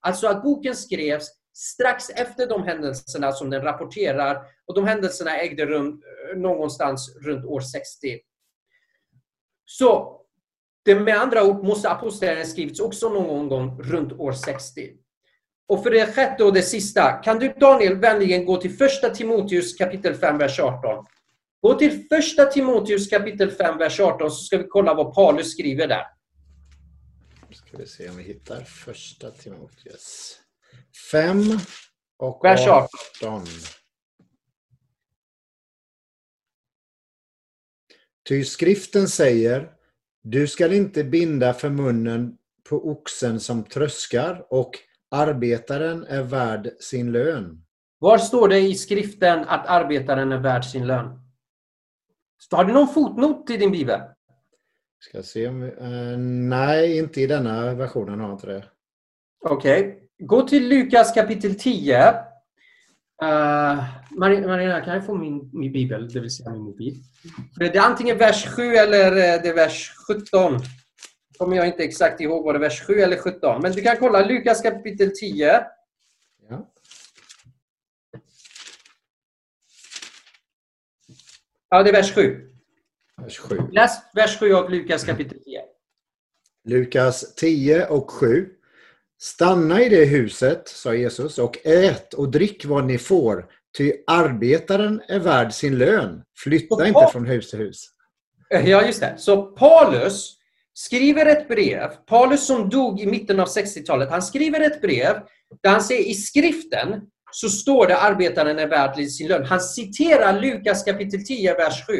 Alltså att boken skrevs strax efter de händelserna som den rapporterar och de händelserna ägde rum eh, någonstans runt år 60. Så det med andra ord måste apostlagärningarna skrivits också någon gång runt år 60. Och för det sjätte och det sista, kan du Daniel vänligen gå till första Timoteus kapitel 5, vers 18. Gå till första Timoteus kapitel 5, vers 18 så ska vi kolla vad Paulus skriver där. Ska vi se om vi hittar första Timoteus 5 och Vers 18. 18. Ty skriften säger, du skall inte binda för munnen på oxen som tröskar och arbetaren är värd sin lön. Var står det i skriften att arbetaren är värd sin lön? Har du någon fotnot i din bibel? Ska se om vi, eh, nej, inte i denna versionen har jag inte det. Okej. Okay. Gå till Lukas kapitel 10. Uh, Marina, kan jag få min, min bibel, det vill säga min mobil? Det är antingen vers 7 eller eh, det är vers 17. Kommer jag inte exakt ihåg vad det är, vers 7 eller 17. Men du kan kolla Lukas kapitel 10. Ja. Ja, det är vers 7. Vers 7. Läs vers 7 av Lukas kapitel 10. Lukas 10 och 7. Stanna i det huset, sa Jesus, och ät och drick vad ni får, ty arbetaren är värd sin lön. Flytta inte från hus till hus. Ja, just det. Så Paulus skriver ett brev. Paulus som dog i mitten av 60-talet, han skriver ett brev där han säger i skriften så står det arbetaren är värd sin lön. Han citerar Lukas kapitel 10, vers 7.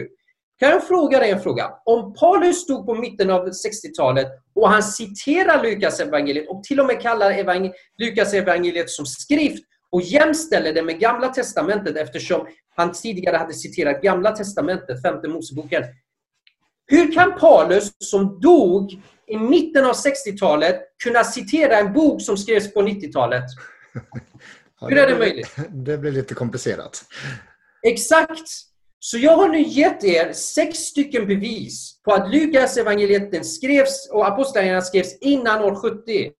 Kan jag fråga dig en fråga? Om Paulus stod på mitten av 60-talet och han citerar Lukas evangeliet och till och med kallar evangel Lukas evangeliet som skrift och jämställer det med Gamla Testamentet eftersom han tidigare hade citerat Gamla Testamentet, femte Moseboken. Hur kan Paulus som dog i mitten av 60-talet kunna citera en bok som skrevs på 90-talet? Hur är det möjligt? Det blir lite komplicerat. Exakt! Så jag har nu gett er sex stycken bevis på att Lukas evangeliet skrevs och Apostlagärningarna skrevs innan år 70.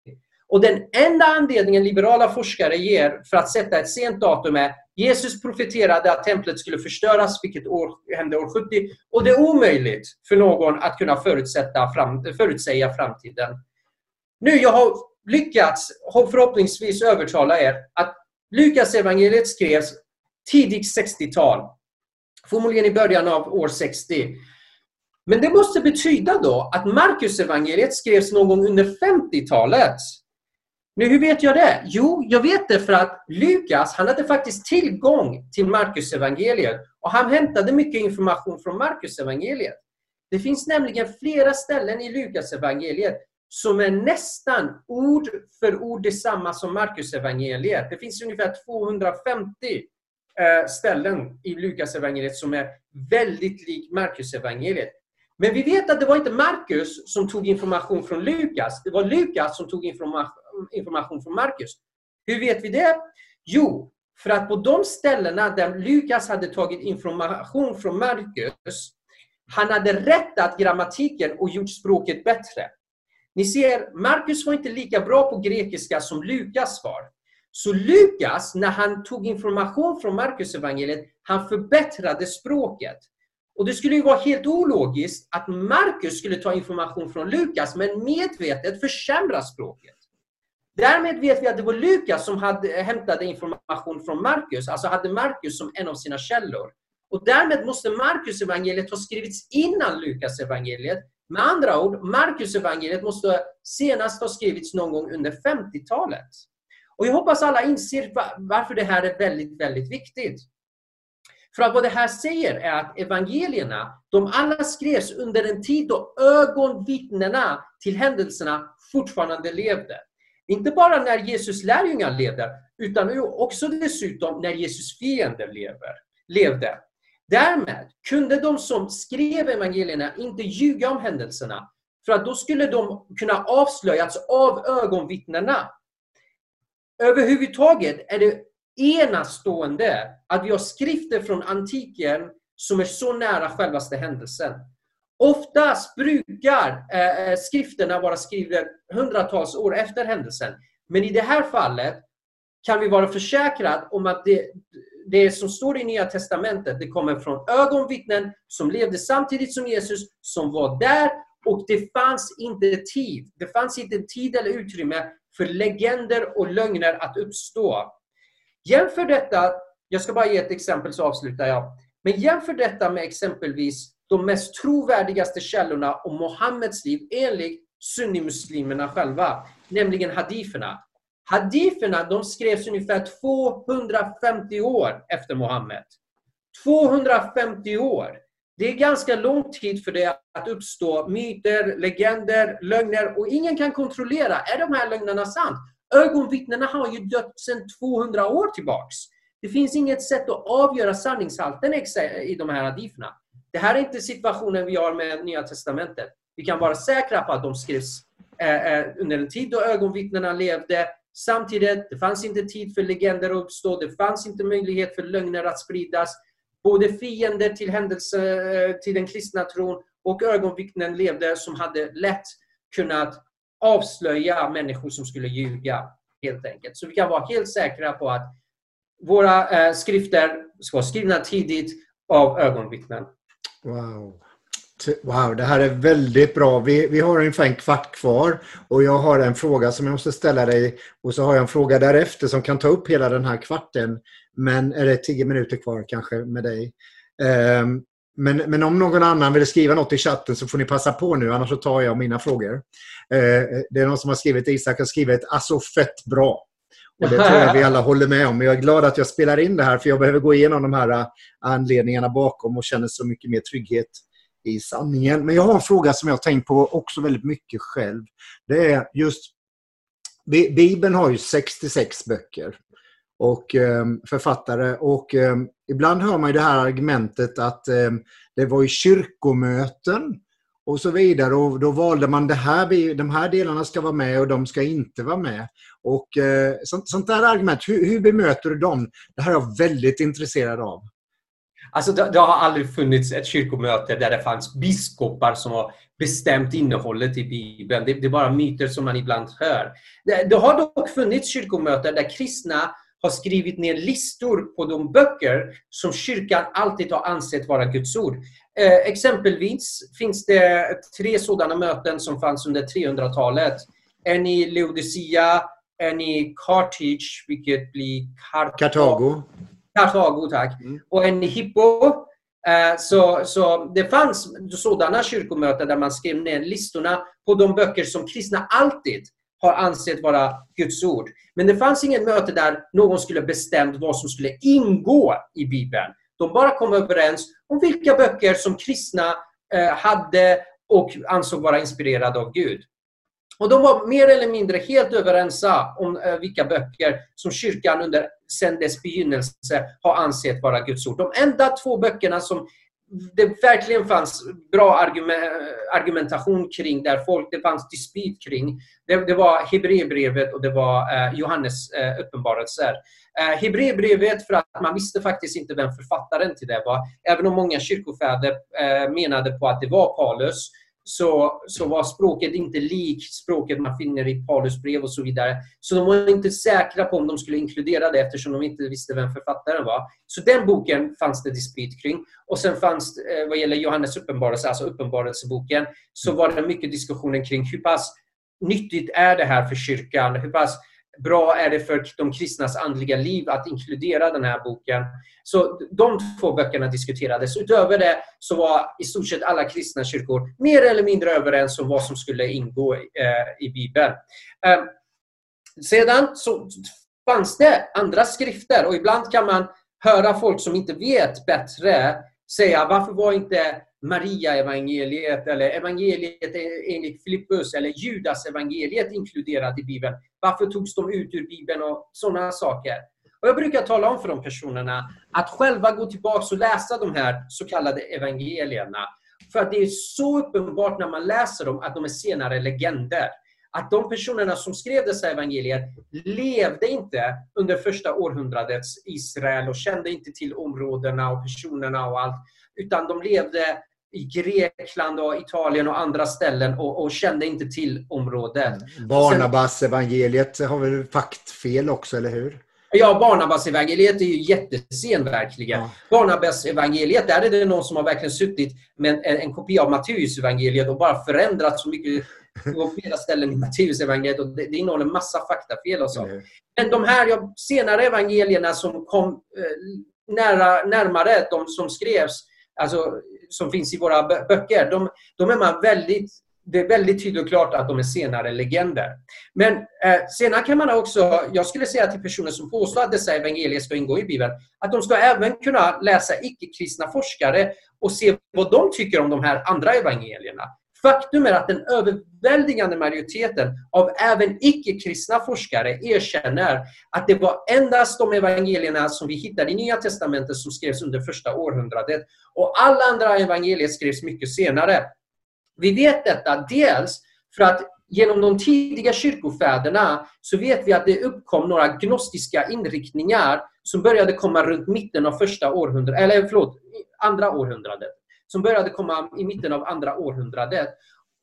Och den enda anledningen liberala forskare ger för att sätta ett sent datum är Jesus profeterade att templet skulle förstöras, vilket år, hände år 70. Och det är omöjligt för någon att kunna förutsätta fram, förutsäga framtiden. Nu, jag har lyckats förhoppningsvis övertala er att Lukas evangeliet skrevs tidigt 60-tal. Förmodligen i början av år 60. Men det måste betyda då att Markus evangeliet skrevs någon gång under 50-talet. Nu, hur vet jag det? Jo, jag vet det för att Lukas, han hade faktiskt tillgång till Markus evangeliet och han hämtade mycket information från Markus evangeliet. Det finns nämligen flera ställen i Lukas evangeliet som är nästan ord för ord detsamma som Markus evangeliet. Det finns ungefär 250 eh, ställen i Lukas evangeliet som är väldigt lik Markus evangeliet. Men vi vet att det var inte Markus som tog information från Lukas. Det var Lukas som tog information från Markus. Hur vet vi det? Jo, för att på de ställena där Lukas hade tagit information från Markus, han hade rättat grammatiken och gjort språket bättre. Ni ser, Markus var inte lika bra på grekiska som Lukas var. Så Lukas, när han tog information från Markus evangeliet, han förbättrade språket. Och det skulle ju vara helt ologiskt att Markus skulle ta information från Lukas, men medvetet försämra språket. Därmed vet vi att det var Lukas som hade, hämtade information från Markus, alltså hade Markus som en av sina källor. Och därmed måste Markus evangeliet ha skrivits innan Lukas evangeliet med andra ord, Marcus evangeliet måste senast ha skrivits någon gång under 50-talet. Och jag hoppas alla inser varför det här är väldigt, väldigt viktigt. För att vad det här säger är att evangelierna, de alla skrevs under en tid då ögonvittnena till händelserna fortfarande levde. Inte bara när Jesus lärjungar levde, utan också dessutom när Jesus fiender lever, levde. Därmed kunde de som skrev evangelierna inte ljuga om händelserna, för att då skulle de kunna avslöjas av ögonvittnena. Överhuvudtaget är det enastående att vi har skrifter från antiken som är så nära självaste händelsen. Oftast brukar eh, eh skrifterna vara skrivna hundratals år efter händelsen. Men i det här fallet kan vi vara försäkrade om att det, det som står i Nya Testamentet, det kommer från ögonvittnen som levde samtidigt som Jesus, som var där och det fanns inte tid. Det fanns inte tid eller utrymme för legender och lögner att uppstå. Jämför detta, jag ska bara ge ett exempel så avslutar jag. Men jämför detta med exempelvis de mest trovärdigaste källorna om Mohammeds liv enligt sunnimuslimerna själva, nämligen hadiferna. Hadiferna de skrevs ungefär 250 år efter Muhammed. 250 år. Det är ganska lång tid för det att uppstå myter, legender, lögner och ingen kan kontrollera, är de här lögnerna sant? Ögonvittnena har ju dött sedan 200 år tillbaks. Det finns inget sätt att avgöra sanningshalten i de här hadiferna. Det här är inte situationen vi har med Nya Testamentet. Vi kan vara säkra på att de skrevs eh, eh, under en tid då ögonvittnena levde. Samtidigt, det fanns inte tid för legender att uppstå. Det fanns inte möjlighet för lögner att spridas. Både fiender till, händelse, eh, till den kristna tron och ögonvittnen levde som hade lätt kunnat avslöja människor som skulle ljuga. helt enkelt. Så vi kan vara helt säkra på att våra eh, skrifter ska vara skrivna tidigt av ögonvittnen. Wow. Wow, det här är väldigt bra. Vi, vi har ungefär en kvart kvar och jag har en fråga som jag måste ställa dig och så har jag en fråga därefter som kan ta upp hela den här kvarten. Men är det tio minuter kvar kanske med dig? Um, men, men om någon annan vill skriva något i chatten så får ni passa på nu, annars så tar jag mina frågor. Uh, det är någon som har skrivit, Isak har skrivit, alltså fett bra. Och det tror jag vi alla håller med om. Jag är glad att jag spelar in det här för jag behöver gå igenom de här äh, anledningarna bakom och känner så mycket mer trygghet i sanningen. Men jag har en fråga som jag har tänkt på också väldigt mycket själv. Det är just Bibeln har ju 66 böcker och eh, författare och eh, ibland hör man ju det här argumentet att eh, det var ju kyrkomöten och så vidare. Och då valde man det här, de här delarna ska vara med och de ska inte vara med. Och eh, sånt, sånt där argument, hur, hur bemöter du dem? Det här är jag väldigt intresserad av. Alltså, det, det, har aldrig funnits ett kyrkomöte där det fanns biskopar som har bestämt innehållet i Bibeln. Det, det är bara myter som man ibland hör. Det, det har dock funnits kyrkomöten där kristna har skrivit ner listor på de böcker som kyrkan alltid har ansett vara Guds ord. Eh, exempelvis finns det tre sådana möten som fanns under 300-talet. En i Laodicea, en i Carthage, vilket blir Kartago. Kartago, tack. Mm. Och en Hippo. Eh, så, så det fanns sådana kyrkomöten där man skrev ner listorna på de böcker som kristna alltid har ansett vara Guds ord. Men det fanns ingen möte där någon skulle bestämt vad som skulle ingå i Bibeln. De bara kom överens om vilka böcker som kristna eh, hade och ansåg vara inspirerade av Gud. Och de var mer eller mindre helt överens om eh, vilka böcker som kyrkan under sedan dess begynnelse har ansett vara Guds ord. De enda två böckerna som det verkligen fanns bra argumentation kring, där folk, det fanns dispyt kring. Det, det var Hebreerbrevet och det var eh, Johannes eh, uppenbarelser. Eh, Hebreerbrevet för att man visste faktiskt inte vem författaren till det var. Även om många kyrkofäder eh, menade på att det var Paulus så, så var språket inte likt språket man finner i Paulus brev och så vidare. Så de var inte säkra på om de skulle inkludera det eftersom de inte visste vem författaren var. Så den boken fanns det dispyt kring. Och sen fanns eh, vad gäller Johannes uppenbarelse, alltså uppenbarelseboken, så var det mycket diskussioner kring hur pass nyttigt är det här för kyrkan? Hur pass bra är det för de kristnas andliga liv att inkludera den här boken? Så de två böckerna diskuterades. Utöver det så var i stort sett alla kristna kyrkor mer eller mindre överens om vad som skulle ingå eh, i Bibeln. Ehm, sedan så fanns det andra skrifter och ibland kan man höra folk som inte vet bättre säga varför var inte Maria evangeliet eller evangeliet enligt Filippus eller Judas evangeliet inkluderat i Bibeln. Varför togs de ut ur Bibeln och sådana saker. Och jag brukar tala om för de personerna att själva gå tillbaka och läsa de här så kallade evangelierna. För att det är så uppenbart när man läser dem att de är senare legender. Att de personerna som skrev dessa evangelier levde inte under första århundradets Israel och kände inte till områdena och personerna och allt. Utan de levde i Grekland och Italien och andra ställen och, och kände inte till området. Barnabas evangeliet har väl faktfel också, eller hur? Ja, Barnabas-evangeliet är ju jättesen verkligen. Ja. Barnabas-evangeliet, där är det någon som har verkligen suttit med en, en kopia av Matteus-evangeliet och bara förändrat så mycket på flera ställen i Matteus-evangeliet. det, det innehåller massa faktafel och så. Mm. Men de här ja, senare evangelierna som kom eh, nära, närmare de som skrevs, alltså som finns i våra böcker, de, de är man väldigt det är väldigt tydligt och klart att de är senare legender. Men eh, senare kan man också, jag skulle säga till personer som påstår att dessa evangelier ska ingå i Bibeln, att de ska även kunna läsa icke-kristna forskare och se vad de tycker om de här andra evangelierna. Faktum är att den överväldigande majoriteten av även icke-kristna forskare erkänner att det var endast de evangelierna som vi hittar i Nya Testamentet som skrevs under första århundradet. Och alla andra evangelier skrevs mycket senare. Vi vet detta dels för att genom de tidiga kyrkofäderna så vet vi att det uppkom några gnostiska inriktningar som började komma runt mitten av första århundradet, eller förlåt, andra århundradet. Som började komma i mitten av andra århundradet.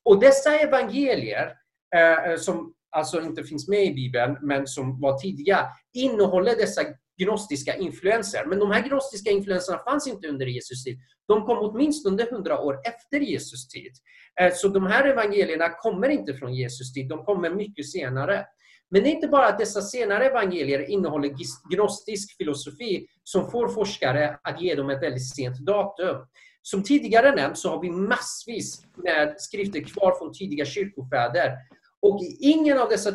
Och dessa evangelier, eh, eh, som alltså inte finns med i Bibeln, men som var tidiga, innehåller dessa gnostiska influenser. Men de här gnostiska influenserna fanns inte under Jesus tid. De kom åtminstone 100 år efter Jesus tid. Eh, så de här evangelierna kommer inte från Jesus tid, de kommer mycket senare. Men det är inte bara att dessa senare evangelier innehåller gnostisk filosofi som får forskare att ge dem ett väldigt sent datum. Som tidigare nämnt så har vi massvis med skrifter kvar från tidiga kyrkofäder. Och ingen av dessa,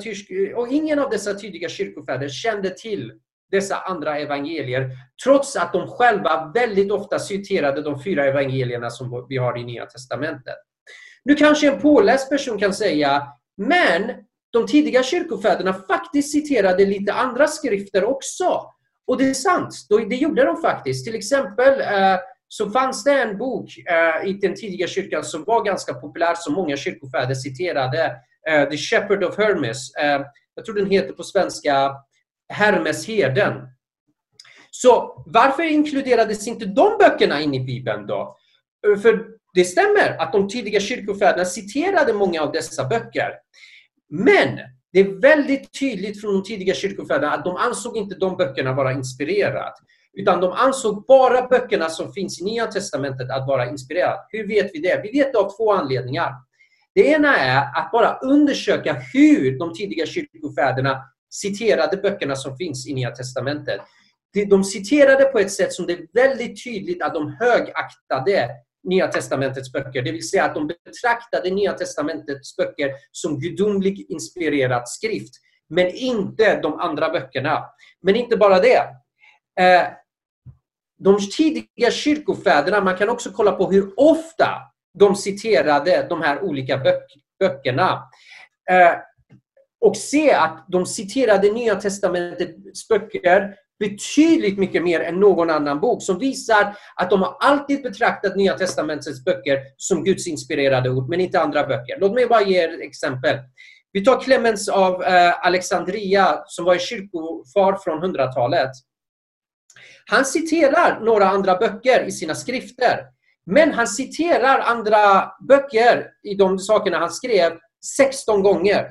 och ingen av dessa tidiga kyrkofäder kände till dessa andra evangelier, trots att de själva väldigt ofta citerade de fyra evangelierna som vi har i Nya Testamentet. Nu kanske en påläst person kan säga, men de tidiga kyrkofäderna faktiskt citerade lite andra skrifter också. Och det är sant, det gjorde de faktiskt. Till exempel eh, så fanns det en bok eh, i den tidiga kyrkan som var ganska populär, som många kyrkofäder citerade. Eh, The Shepherd of Hermes. Eh, jag tror den heter på svenska Hermesherden. Så varför inkluderades inte de böckerna in i Bibeln då? Eh, för det stämmer att de tidiga kyrkofäderna citerade många av dessa böcker. Men det är väldigt tydligt från de tidiga kyrkofäderna att de ansåg inte de böckerna vara inspirerade. Utan de ansåg bara böckerna som finns i Nya Testamentet att vara inspirerade. Hur vet vi det? Vi vet det av två anledningar. Det ena är att bara undersöka hur de tidiga kyrkofäderna citerade böckerna som finns i Nya Testamentet. De citerade på ett sätt som det är väldigt tydligt att de högaktade Nya Testamentets böcker. Det vill säga att de betraktade Nya Testamentets böcker som gudomligt inspirerad skrift. Men inte de andra böckerna. Men inte bara det. Eh, de tidiga kyrkofäderna, man kan också kolla på hur ofta de citerade de här olika böckerna. Eh, och se att de citerade Nya Testamentets böcker betydligt mycket mer än någon annan bok som visar att de har alltid betraktat Nya Testamentets böcker som Guds inspirerade ord, men inte andra böcker. Låt mig bara ge ett exempel. Vi tar Clemens av eh, Alexandria som var en kyrkofar från 100-talet. Han citerar några andra böcker i sina skrifter. Men han citerar andra böcker i de sakerna han skrev 16 gånger.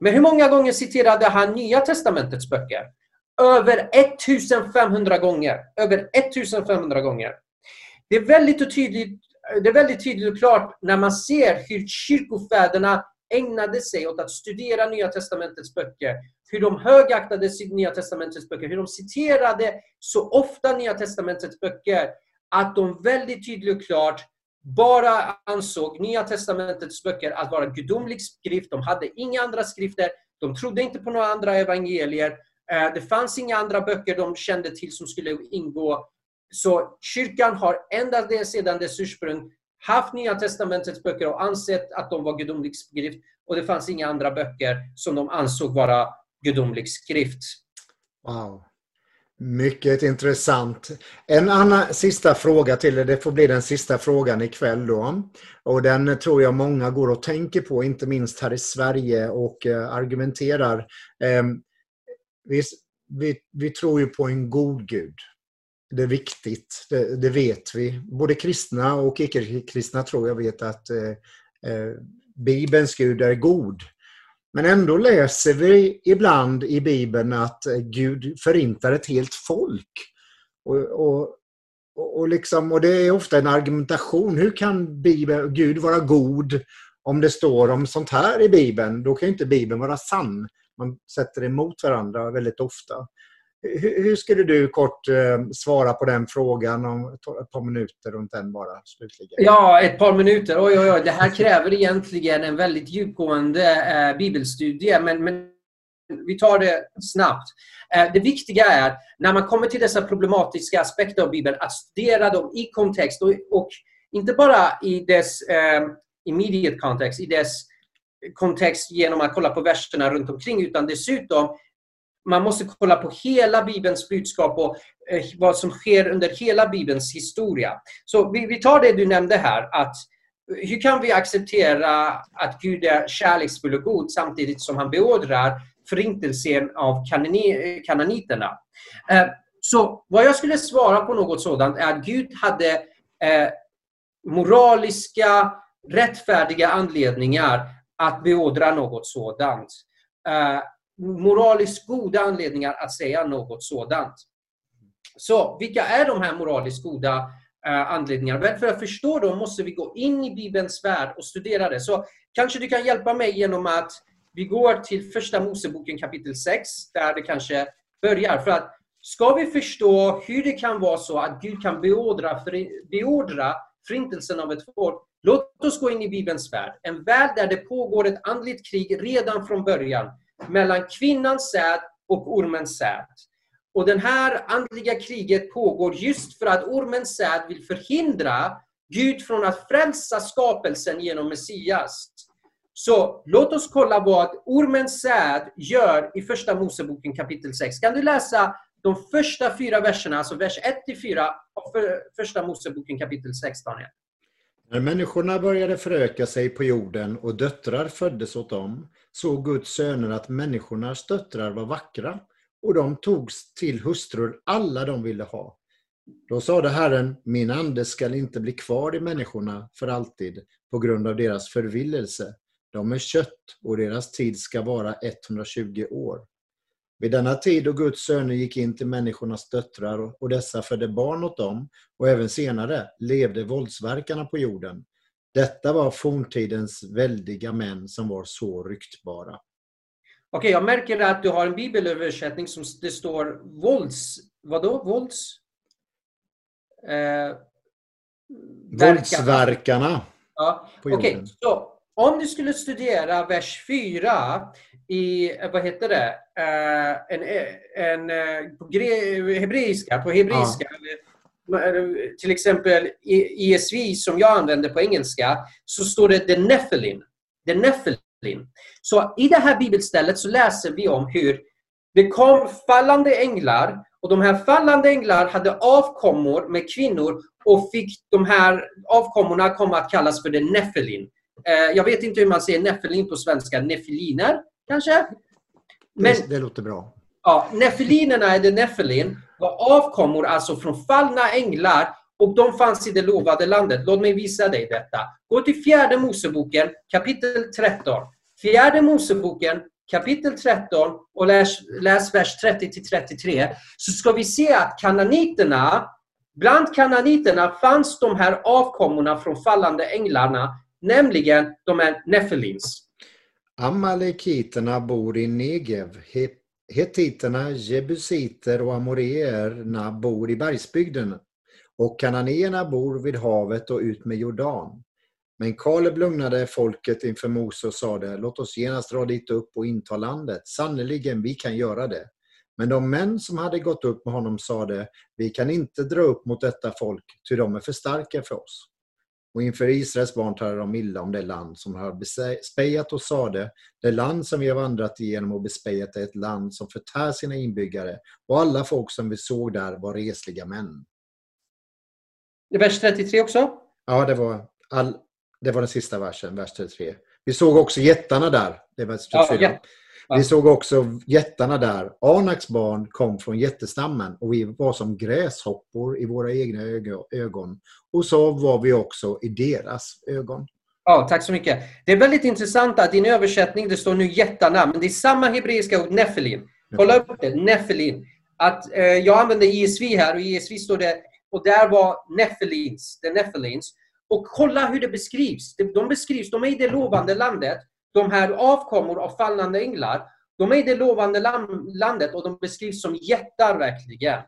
Men hur många gånger citerade han Nya Testamentets böcker? Över 1500 gånger. Över 1500 gånger. Det är väldigt tydligt, det är väldigt tydligt och klart när man ser hur kyrkofäderna ägnade sig åt att studera Nya Testamentets böcker. Hur de högaktade Nya Testamentets böcker. Hur de citerade så ofta Nya Testamentets böcker att de väldigt tydligt och klart bara ansåg Nya Testamentets böcker att vara gudomlig skrift. De hade inga andra skrifter. De trodde inte på några andra evangelier. Eh, det fanns inga andra böcker de kände till som skulle ingå. Så kyrkan har ända sedan dess ursprung haft Nya Testamentets böcker och ansett att de var gudomlig skrift. Och det fanns inga andra böcker som de ansåg vara gudomlig skrift. Wow. Mycket intressant. En annan sista fråga till er, det får bli den sista frågan ikväll då. Och den tror jag många går och tänker på, inte minst här i Sverige och eh, argumenterar. Ehm, vi, vi, vi tror ju på en god Gud. Det är viktigt, det, det vet vi. Både kristna och icke-kristna tror jag vet att eh, eh Bibelns Gud är god. Men ändå läser vi ibland i Bibeln att Gud förintar ett helt folk. Och, och, och, liksom, och det är ofta en argumentation. Hur kan Bibeln, Gud vara god om det står om sånt här i Bibeln? Då kan inte Bibeln vara sann. Man sätter emot varandra väldigt ofta. Hur skulle du kort eh, svara på den frågan om ett par minuter runt den bara slutligen? Ja, ett par minuter. Oj, oj, oj. Det här kräver egentligen en väldigt djupgående eh, bibelstudie, men, men vi tar det snabbt. Eh, det viktiga är, när man kommer till dessa problematiska aspekter av Bibeln, att studera dem i kontext och, och inte bara i dess eh, immediate context, i dess kontext genom att kolla på verserna runt omkring, utan dessutom man måste kolla på hela Bibelns budskap och eh, vad som sker under hela Bibelns historia. Så vi, vi tar det du nämnde här, att eh, hur kan vi acceptera att Gud är kärleksfull och god samtidigt som han beordrar förintelsen av eh, kananiterna? Eh, så vad jag skulle svara på något sådant är att Gud hade eh, moraliska, rättfärdiga anledningar att beordra något sådant eh, moraliskt goda anledningar att säga något sådant. Så vilka är de här moraliskt goda eh, anledningarna? anledningarna? För att förstå dem måste vi gå in i Bibelns värld och studera det. Så kanske du kan hjälpa mig genom att vi går till första Moseboken kapitel 6, där det kanske börjar. För att ska vi förstå hur det kan vara så att Gud kan beordra, för, beordra förintelsen av ett folk, låt oss gå in i Bibelns värld. En värld där det pågår ett andligt krig redan från början mellan kvinnans säd och ormens säd. Och det här andliga kriget pågår just för att ormens säd vill förhindra Gud från att frälsa skapelsen genom Messias. Så låt oss kolla vad ormens säd gör i Första Moseboken kapitel 6. Kan du läsa de första fyra verserna, alltså vers 1-4 av Första Moseboken kapitel 6, Daniel? När människorna började föröka sig på jorden och döttrar föddes åt dem, såg Guds söner att människornas döttrar var vackra och de togs till hustrur alla de ville ha. Då sade Herren, min ande skall inte bli kvar i människorna för alltid på grund av deras förvillelse. De är kött och deras tid ska vara 120 år. Vid denna tid då Guds söner gick in till människornas döttrar och dessa födde barn åt dem och även senare levde våldsverkarna på jorden. Detta var forntidens väldiga män som var så ryktbara. Okej, okay, jag märker att du har en bibelöversättning som det står vålds... Vadå? Vålds... Eh, Våldsverkarna. Ja. Okej, okay, så om du skulle studera vers 4 i, vad heter det, uh, en, en, uh, på hebreiska, på hebreiska ja. Till exempel i ESV som jag använder på engelska, så står det the Nephilim. The Nephilim. Så i det här bibelstället så läser vi om hur det kom fallande änglar och de här fallande änglar hade avkommor med kvinnor och fick de här avkommorna komma att kallas för the Nephilim. Eh, jag vet inte hur man säger Nephilim på svenska. Nefiliner, kanske? Men, det, låter bra. Ja, Nefilinerna, eller Nephilim, var avkommor alltså från fallna änglar och de fanns i det lovade landet. Låt mig visa dig detta. Gå till fjärde Moseboken kapitel 13. Fjärde Moseboken kapitel 13 och läs, läs vers 30 33 så ska vi se att kananiterna, bland kananiterna fanns de här avkommorna från fallande änglarna nämligen de är Nefilins. Amalekiterna bor i Negev. Hettiterna, jebusiter och amoreerna bor i bergsbygden och kananéerna bor vid havet och ut med Jordan. Men Kaleb lugnade folket inför Mose och sade, låt oss genast dra dit upp och inta landet. Sannerligen, vi kan göra det. Men de män som hade gått upp med honom sade, vi kan inte dra upp mot detta folk, ty de är för starka för oss. Och inför Israels barn talade de illa om det land som har bespejat och sade, det land som vi har vandrat igenom och bespejat är ett land som förtär sina inbyggare, och alla folk som vi såg där var resliga män. Det vers 33 också? Ja, det var, all, det var den sista versen, vers 33. Vi såg också jättarna där. Det var ja, ja. Vi såg också jättarna där. Anaks barn kom från jättestammen och vi var som gräshoppor i våra egna ögon. Och så var vi också i deras ögon. Ja, tack så mycket. Det är väldigt intressant att i din översättning det står nu jättarna, men det är samma hebreiska ord, nefelin. Kolla upp det, nefelin. Att, eh, jag använder ISV här och i ISV står det, och där var nefelins, det nefelins. Och kolla hur det beskrivs. De beskrivs, de är i det lovande landet de här avkommor av fallande änglar, de är i det lovande landet och de beskrivs som jättar verkligen.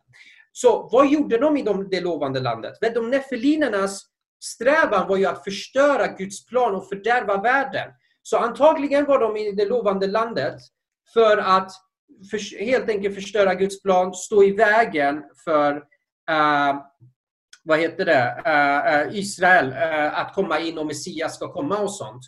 Så vad gjorde de i det lovande landet? de nefelinernas strävan var ju att förstöra Guds plan och fördärva världen. Så antagligen var de i det lovande landet för att för, helt enkelt förstöra Guds plan, stå i vägen för uh, vad heter det, uh, Israel uh, att komma in och Messias ska komma och sånt.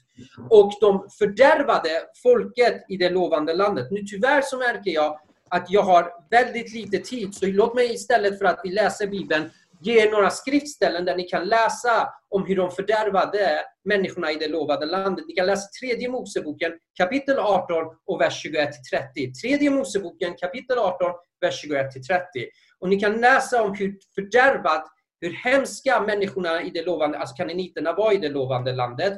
Och de fördärvade folket i det lovande landet. Nu tyvärr så märker jag att jag har väldigt lite tid, så låt mig istället för att vi läser Bibeln ge er några skriftställen där ni kan läsa om hur de fördärvade människorna i det lovade landet. Ni kan läsa tredje Moseboken kapitel 18 och vers 21-30. Tredje Moseboken kapitel 18, vers 21-30. Och ni kan läsa om hur fördärvat hur hemska människorna i det lovande, alltså kananiterna var i det lovande landet.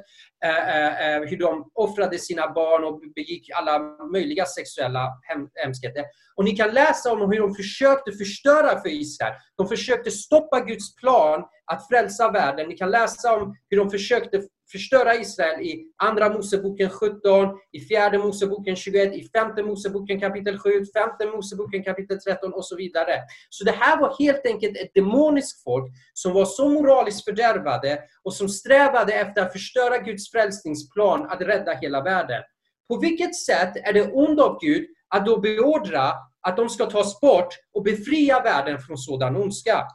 Eh, eh, eh, hur de offrade sina barn och begick alla möjliga sexuella hem, hemskheter. Och ni kan läsa om hur de försökte förstöra för Israel. De försökte stoppa Guds plan att frälsa världen. Ni kan läsa om hur de försökte förstöra Israel i Andra Moseboken 17, i Fjärde Moseboken 21, i Femte Moseboken kapitel 7, Femte Moseboken kapitel 13 och så vidare. Så det här var helt enkelt ett demoniskt folk som var så moraliskt fördärvade och som strävade efter att förstöra Guds frälsningsplan att rädda hela världen. På vilket sätt är det ond av Gud att då beordra att de ska tas bort och befria världen från sådan ondska?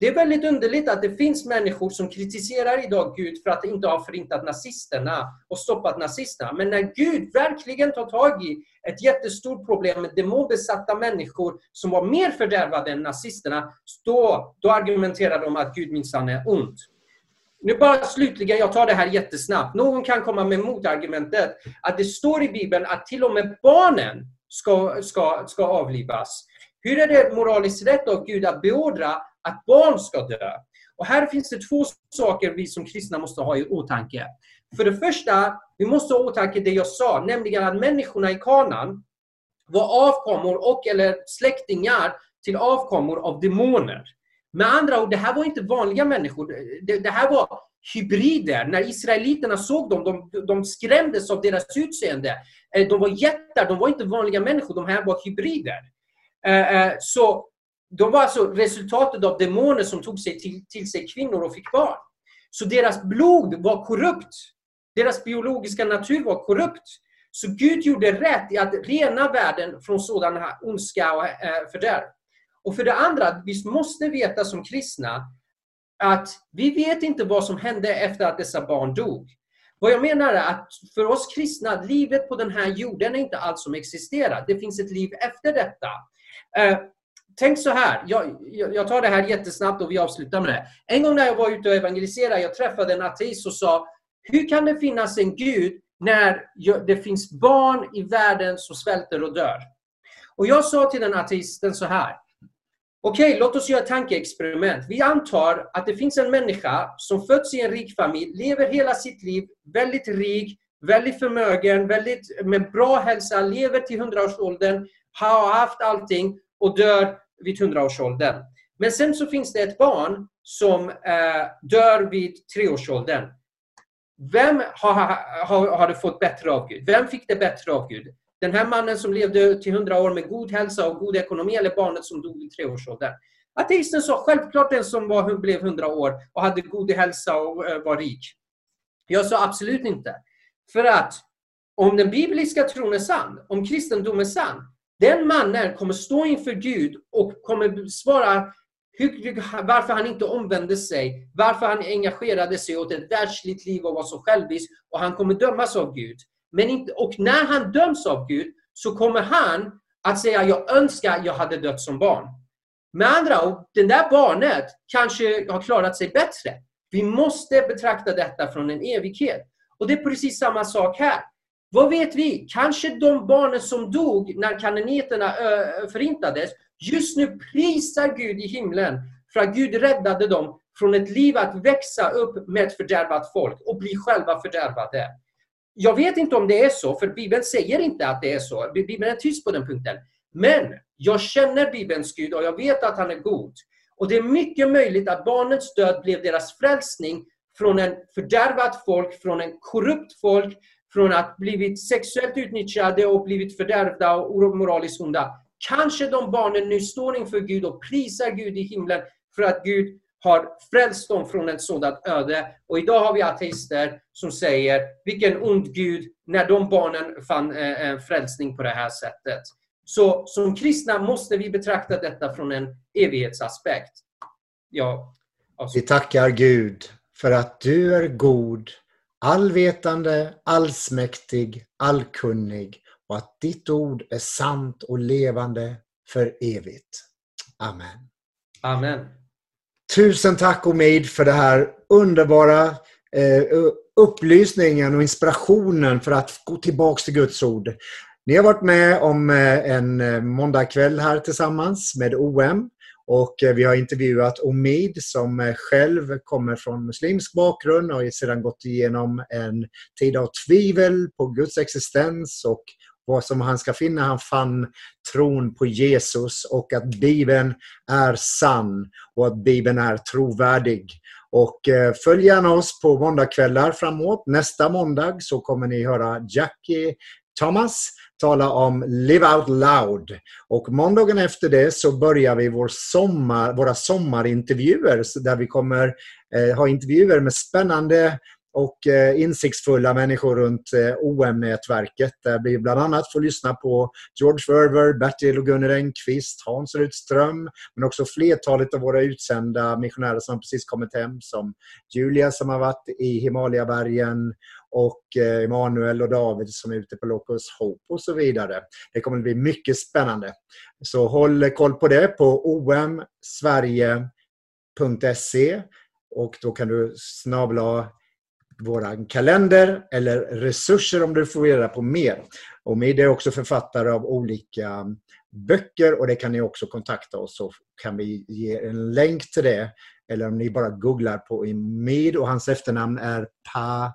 Det är väldigt underligt att det finns människor som kritiserar idag Gud för att inte ha förintat nazisterna och stoppat nazisterna. Men när Gud verkligen tar tag i ett jättestort problem med demonbesatta människor som var mer fördärvade än nazisterna, då, då argumenterar de att Gud minsann är ond. Nu bara slutligen, jag tar det här jättesnabbt. Någon kan komma med motargumentet att det står i Bibeln att till och med barnen ska, ska, ska avlivas. Hur är det moraliskt rätt av Gud att beordra att barn ska dö? Och här finns det två saker vi som kristna måste ha i åtanke. För det första, vi måste ha i åtanke det jag sa, nämligen att människorna i kanan var avkommor och eller släktingar till avkommor av demoner. Med andra ord, det här var inte vanliga människor. Det, det här var hybrider. När israeliterna såg dem, de, de skrämdes av deras utseende. Eh, de var jättar, de var inte vanliga människor, de här var hybrider. Eh, eh, så de var alltså resultatet av demoner som tog sig till, till sig kvinnor och fick barn. Så deras blod var korrupt. Deras biologiska natur var korrupt. Så Gud gjorde rätt i att rena världen från sådan här ondska och eh, fördärv. Och för det andra, vi måste veta som kristna att vi vet inte vad som hände efter att dessa barn dog. Vad jag menar är att för oss kristna, livet på den här jorden är inte allt som existerar. Det finns ett liv efter detta. Eh, Tänk så här, jag, jag, tar det här jättesnabbt och vi avslutar med det. En gång när jag var ute och evangeliserade, jag träffade en ateist och sa, hur kan det finnas en Gud när det finns barn i världen som svälter och dör? Och jag sa till den ateisten så här, Okej, okay, låt oss göra ett tankeexperiment. Vi antar att det finns en människa som fötts i en rik familj, lever hela sitt liv väldigt rik, väldigt förmögen, väldigt, med bra hälsa, lever till 100-årsåldern, har haft allting och dör vid 100-årsåldern. Men sen så finns det ett barn som eh, dör vid treårsåldern. Vem har, har, har det fått bättre av Gud? Vem fick det bättre av Gud? Den här mannen som levde till 100 år med god hälsa och god ekonomi eller barnet som dog vid treårsåldern? Ateisten sa självklart den som var, blev 100 år och hade god hälsa och eh, var rik. Jag sa absolut inte. För att om den bibliska tron är sann, om kristendom är sann, den mannen kommer stå inför Gud och kommer svara varför han inte omvände sig, varför han engagerade sig åt ett världsligt liv och var så självisk. Och han kommer dömas av Gud. Men inte, och när han döms av Gud så kommer han att säga jag önskar jag hade dött som barn. Med andra ord, det där barnet kanske har klarat sig bättre. Vi måste betrakta detta från en evighet. Och det är precis samma sak här. Vad vet vi? Kanske de barnen som dog när kanoneterna förintades just nu prisar Gud i himlen för att Gud räddade dem från ett liv att växa upp med ett fördärvat folk och bli själva fördärvade. Jag vet inte om det är så, för Bibeln säger inte att det är så. Bibeln är tyst på den punkten. Men jag känner Bibelns Gud och jag vet att han är god. Och det är mycket möjligt att barnets död blev deras frälsning från en fördärvat folk, från en korrupt folk, från att blivit sexuellt utnyttjade och blivit fördärvda och moraliskt onda. Kanske de barnen nu står inför Gud och prisar Gud i himlen för att Gud har frälst dem från ett sådant öde. Och idag har vi ateister som säger, vilken ond Gud, när de barnen fann eh, eh frälsning på det här sättet. Så som kristna måste vi betrakta detta från en evighetsaspekt. Ja, alltså. Vi tackar Gud för att du är god, allvetande, allsmäktig, allkunnig och att ditt ord är sant och levande för evigt. Amen. Amen. Tusen tack Omid för det här underbara eh, upplysningen och inspirationen för att gå tillbaks till Guds ord. Ni har varit med om eh, en eh, måndagkväll här tillsammans med OM. Och eh, vi har intervjuat Omid som eh, själv kommer från muslimsk bakgrund och har sedan gått igenom en tid av tvivel på Guds existens och vad som han ska finna. Han fann tron på Jesus och att Bibeln är sann och att Bibeln är trovärdig. Och eh, följ gärna oss på måndagkvällar framåt. Nästa måndag så kommer ni höra Jackie Thomas tala om Live Out Loud. Och måndagen efter det så börjar vi vår sommar, våra sommarintervjuer där vi kommer eh, ha intervjuer med spännande och eh, insiktsfulla människor runt eh, OM-nätverket. Där vi bland annat får lyssna på George Verver, Bertil och Gunnar Engqvist, Hans Rutström, men också flertalet av våra utsända missionärer som precis kommit hem, som Julia som har varit i Himalayabergen och eh, Emanuel och David som är ute på Locus Hope och så vidare. Det kommer att bli mycket spännande. Så håll koll på det på omsverige.se och då kan du snabla vår kalender eller resurser om du får reda på mer. Och Mid är också författare av olika böcker och det kan ni också kontakta oss så kan vi ge en länk till det. Eller om ni bara googlar på Mid och hans efternamn är Pa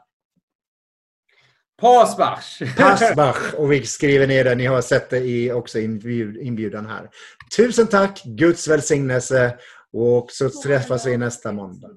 Pasbach. Pasbach. Och vi skriver ner det. Ni har sett det i också inbjudan här. Tusen tack. Guds välsignelse. Och så träffas vi nästa måndag.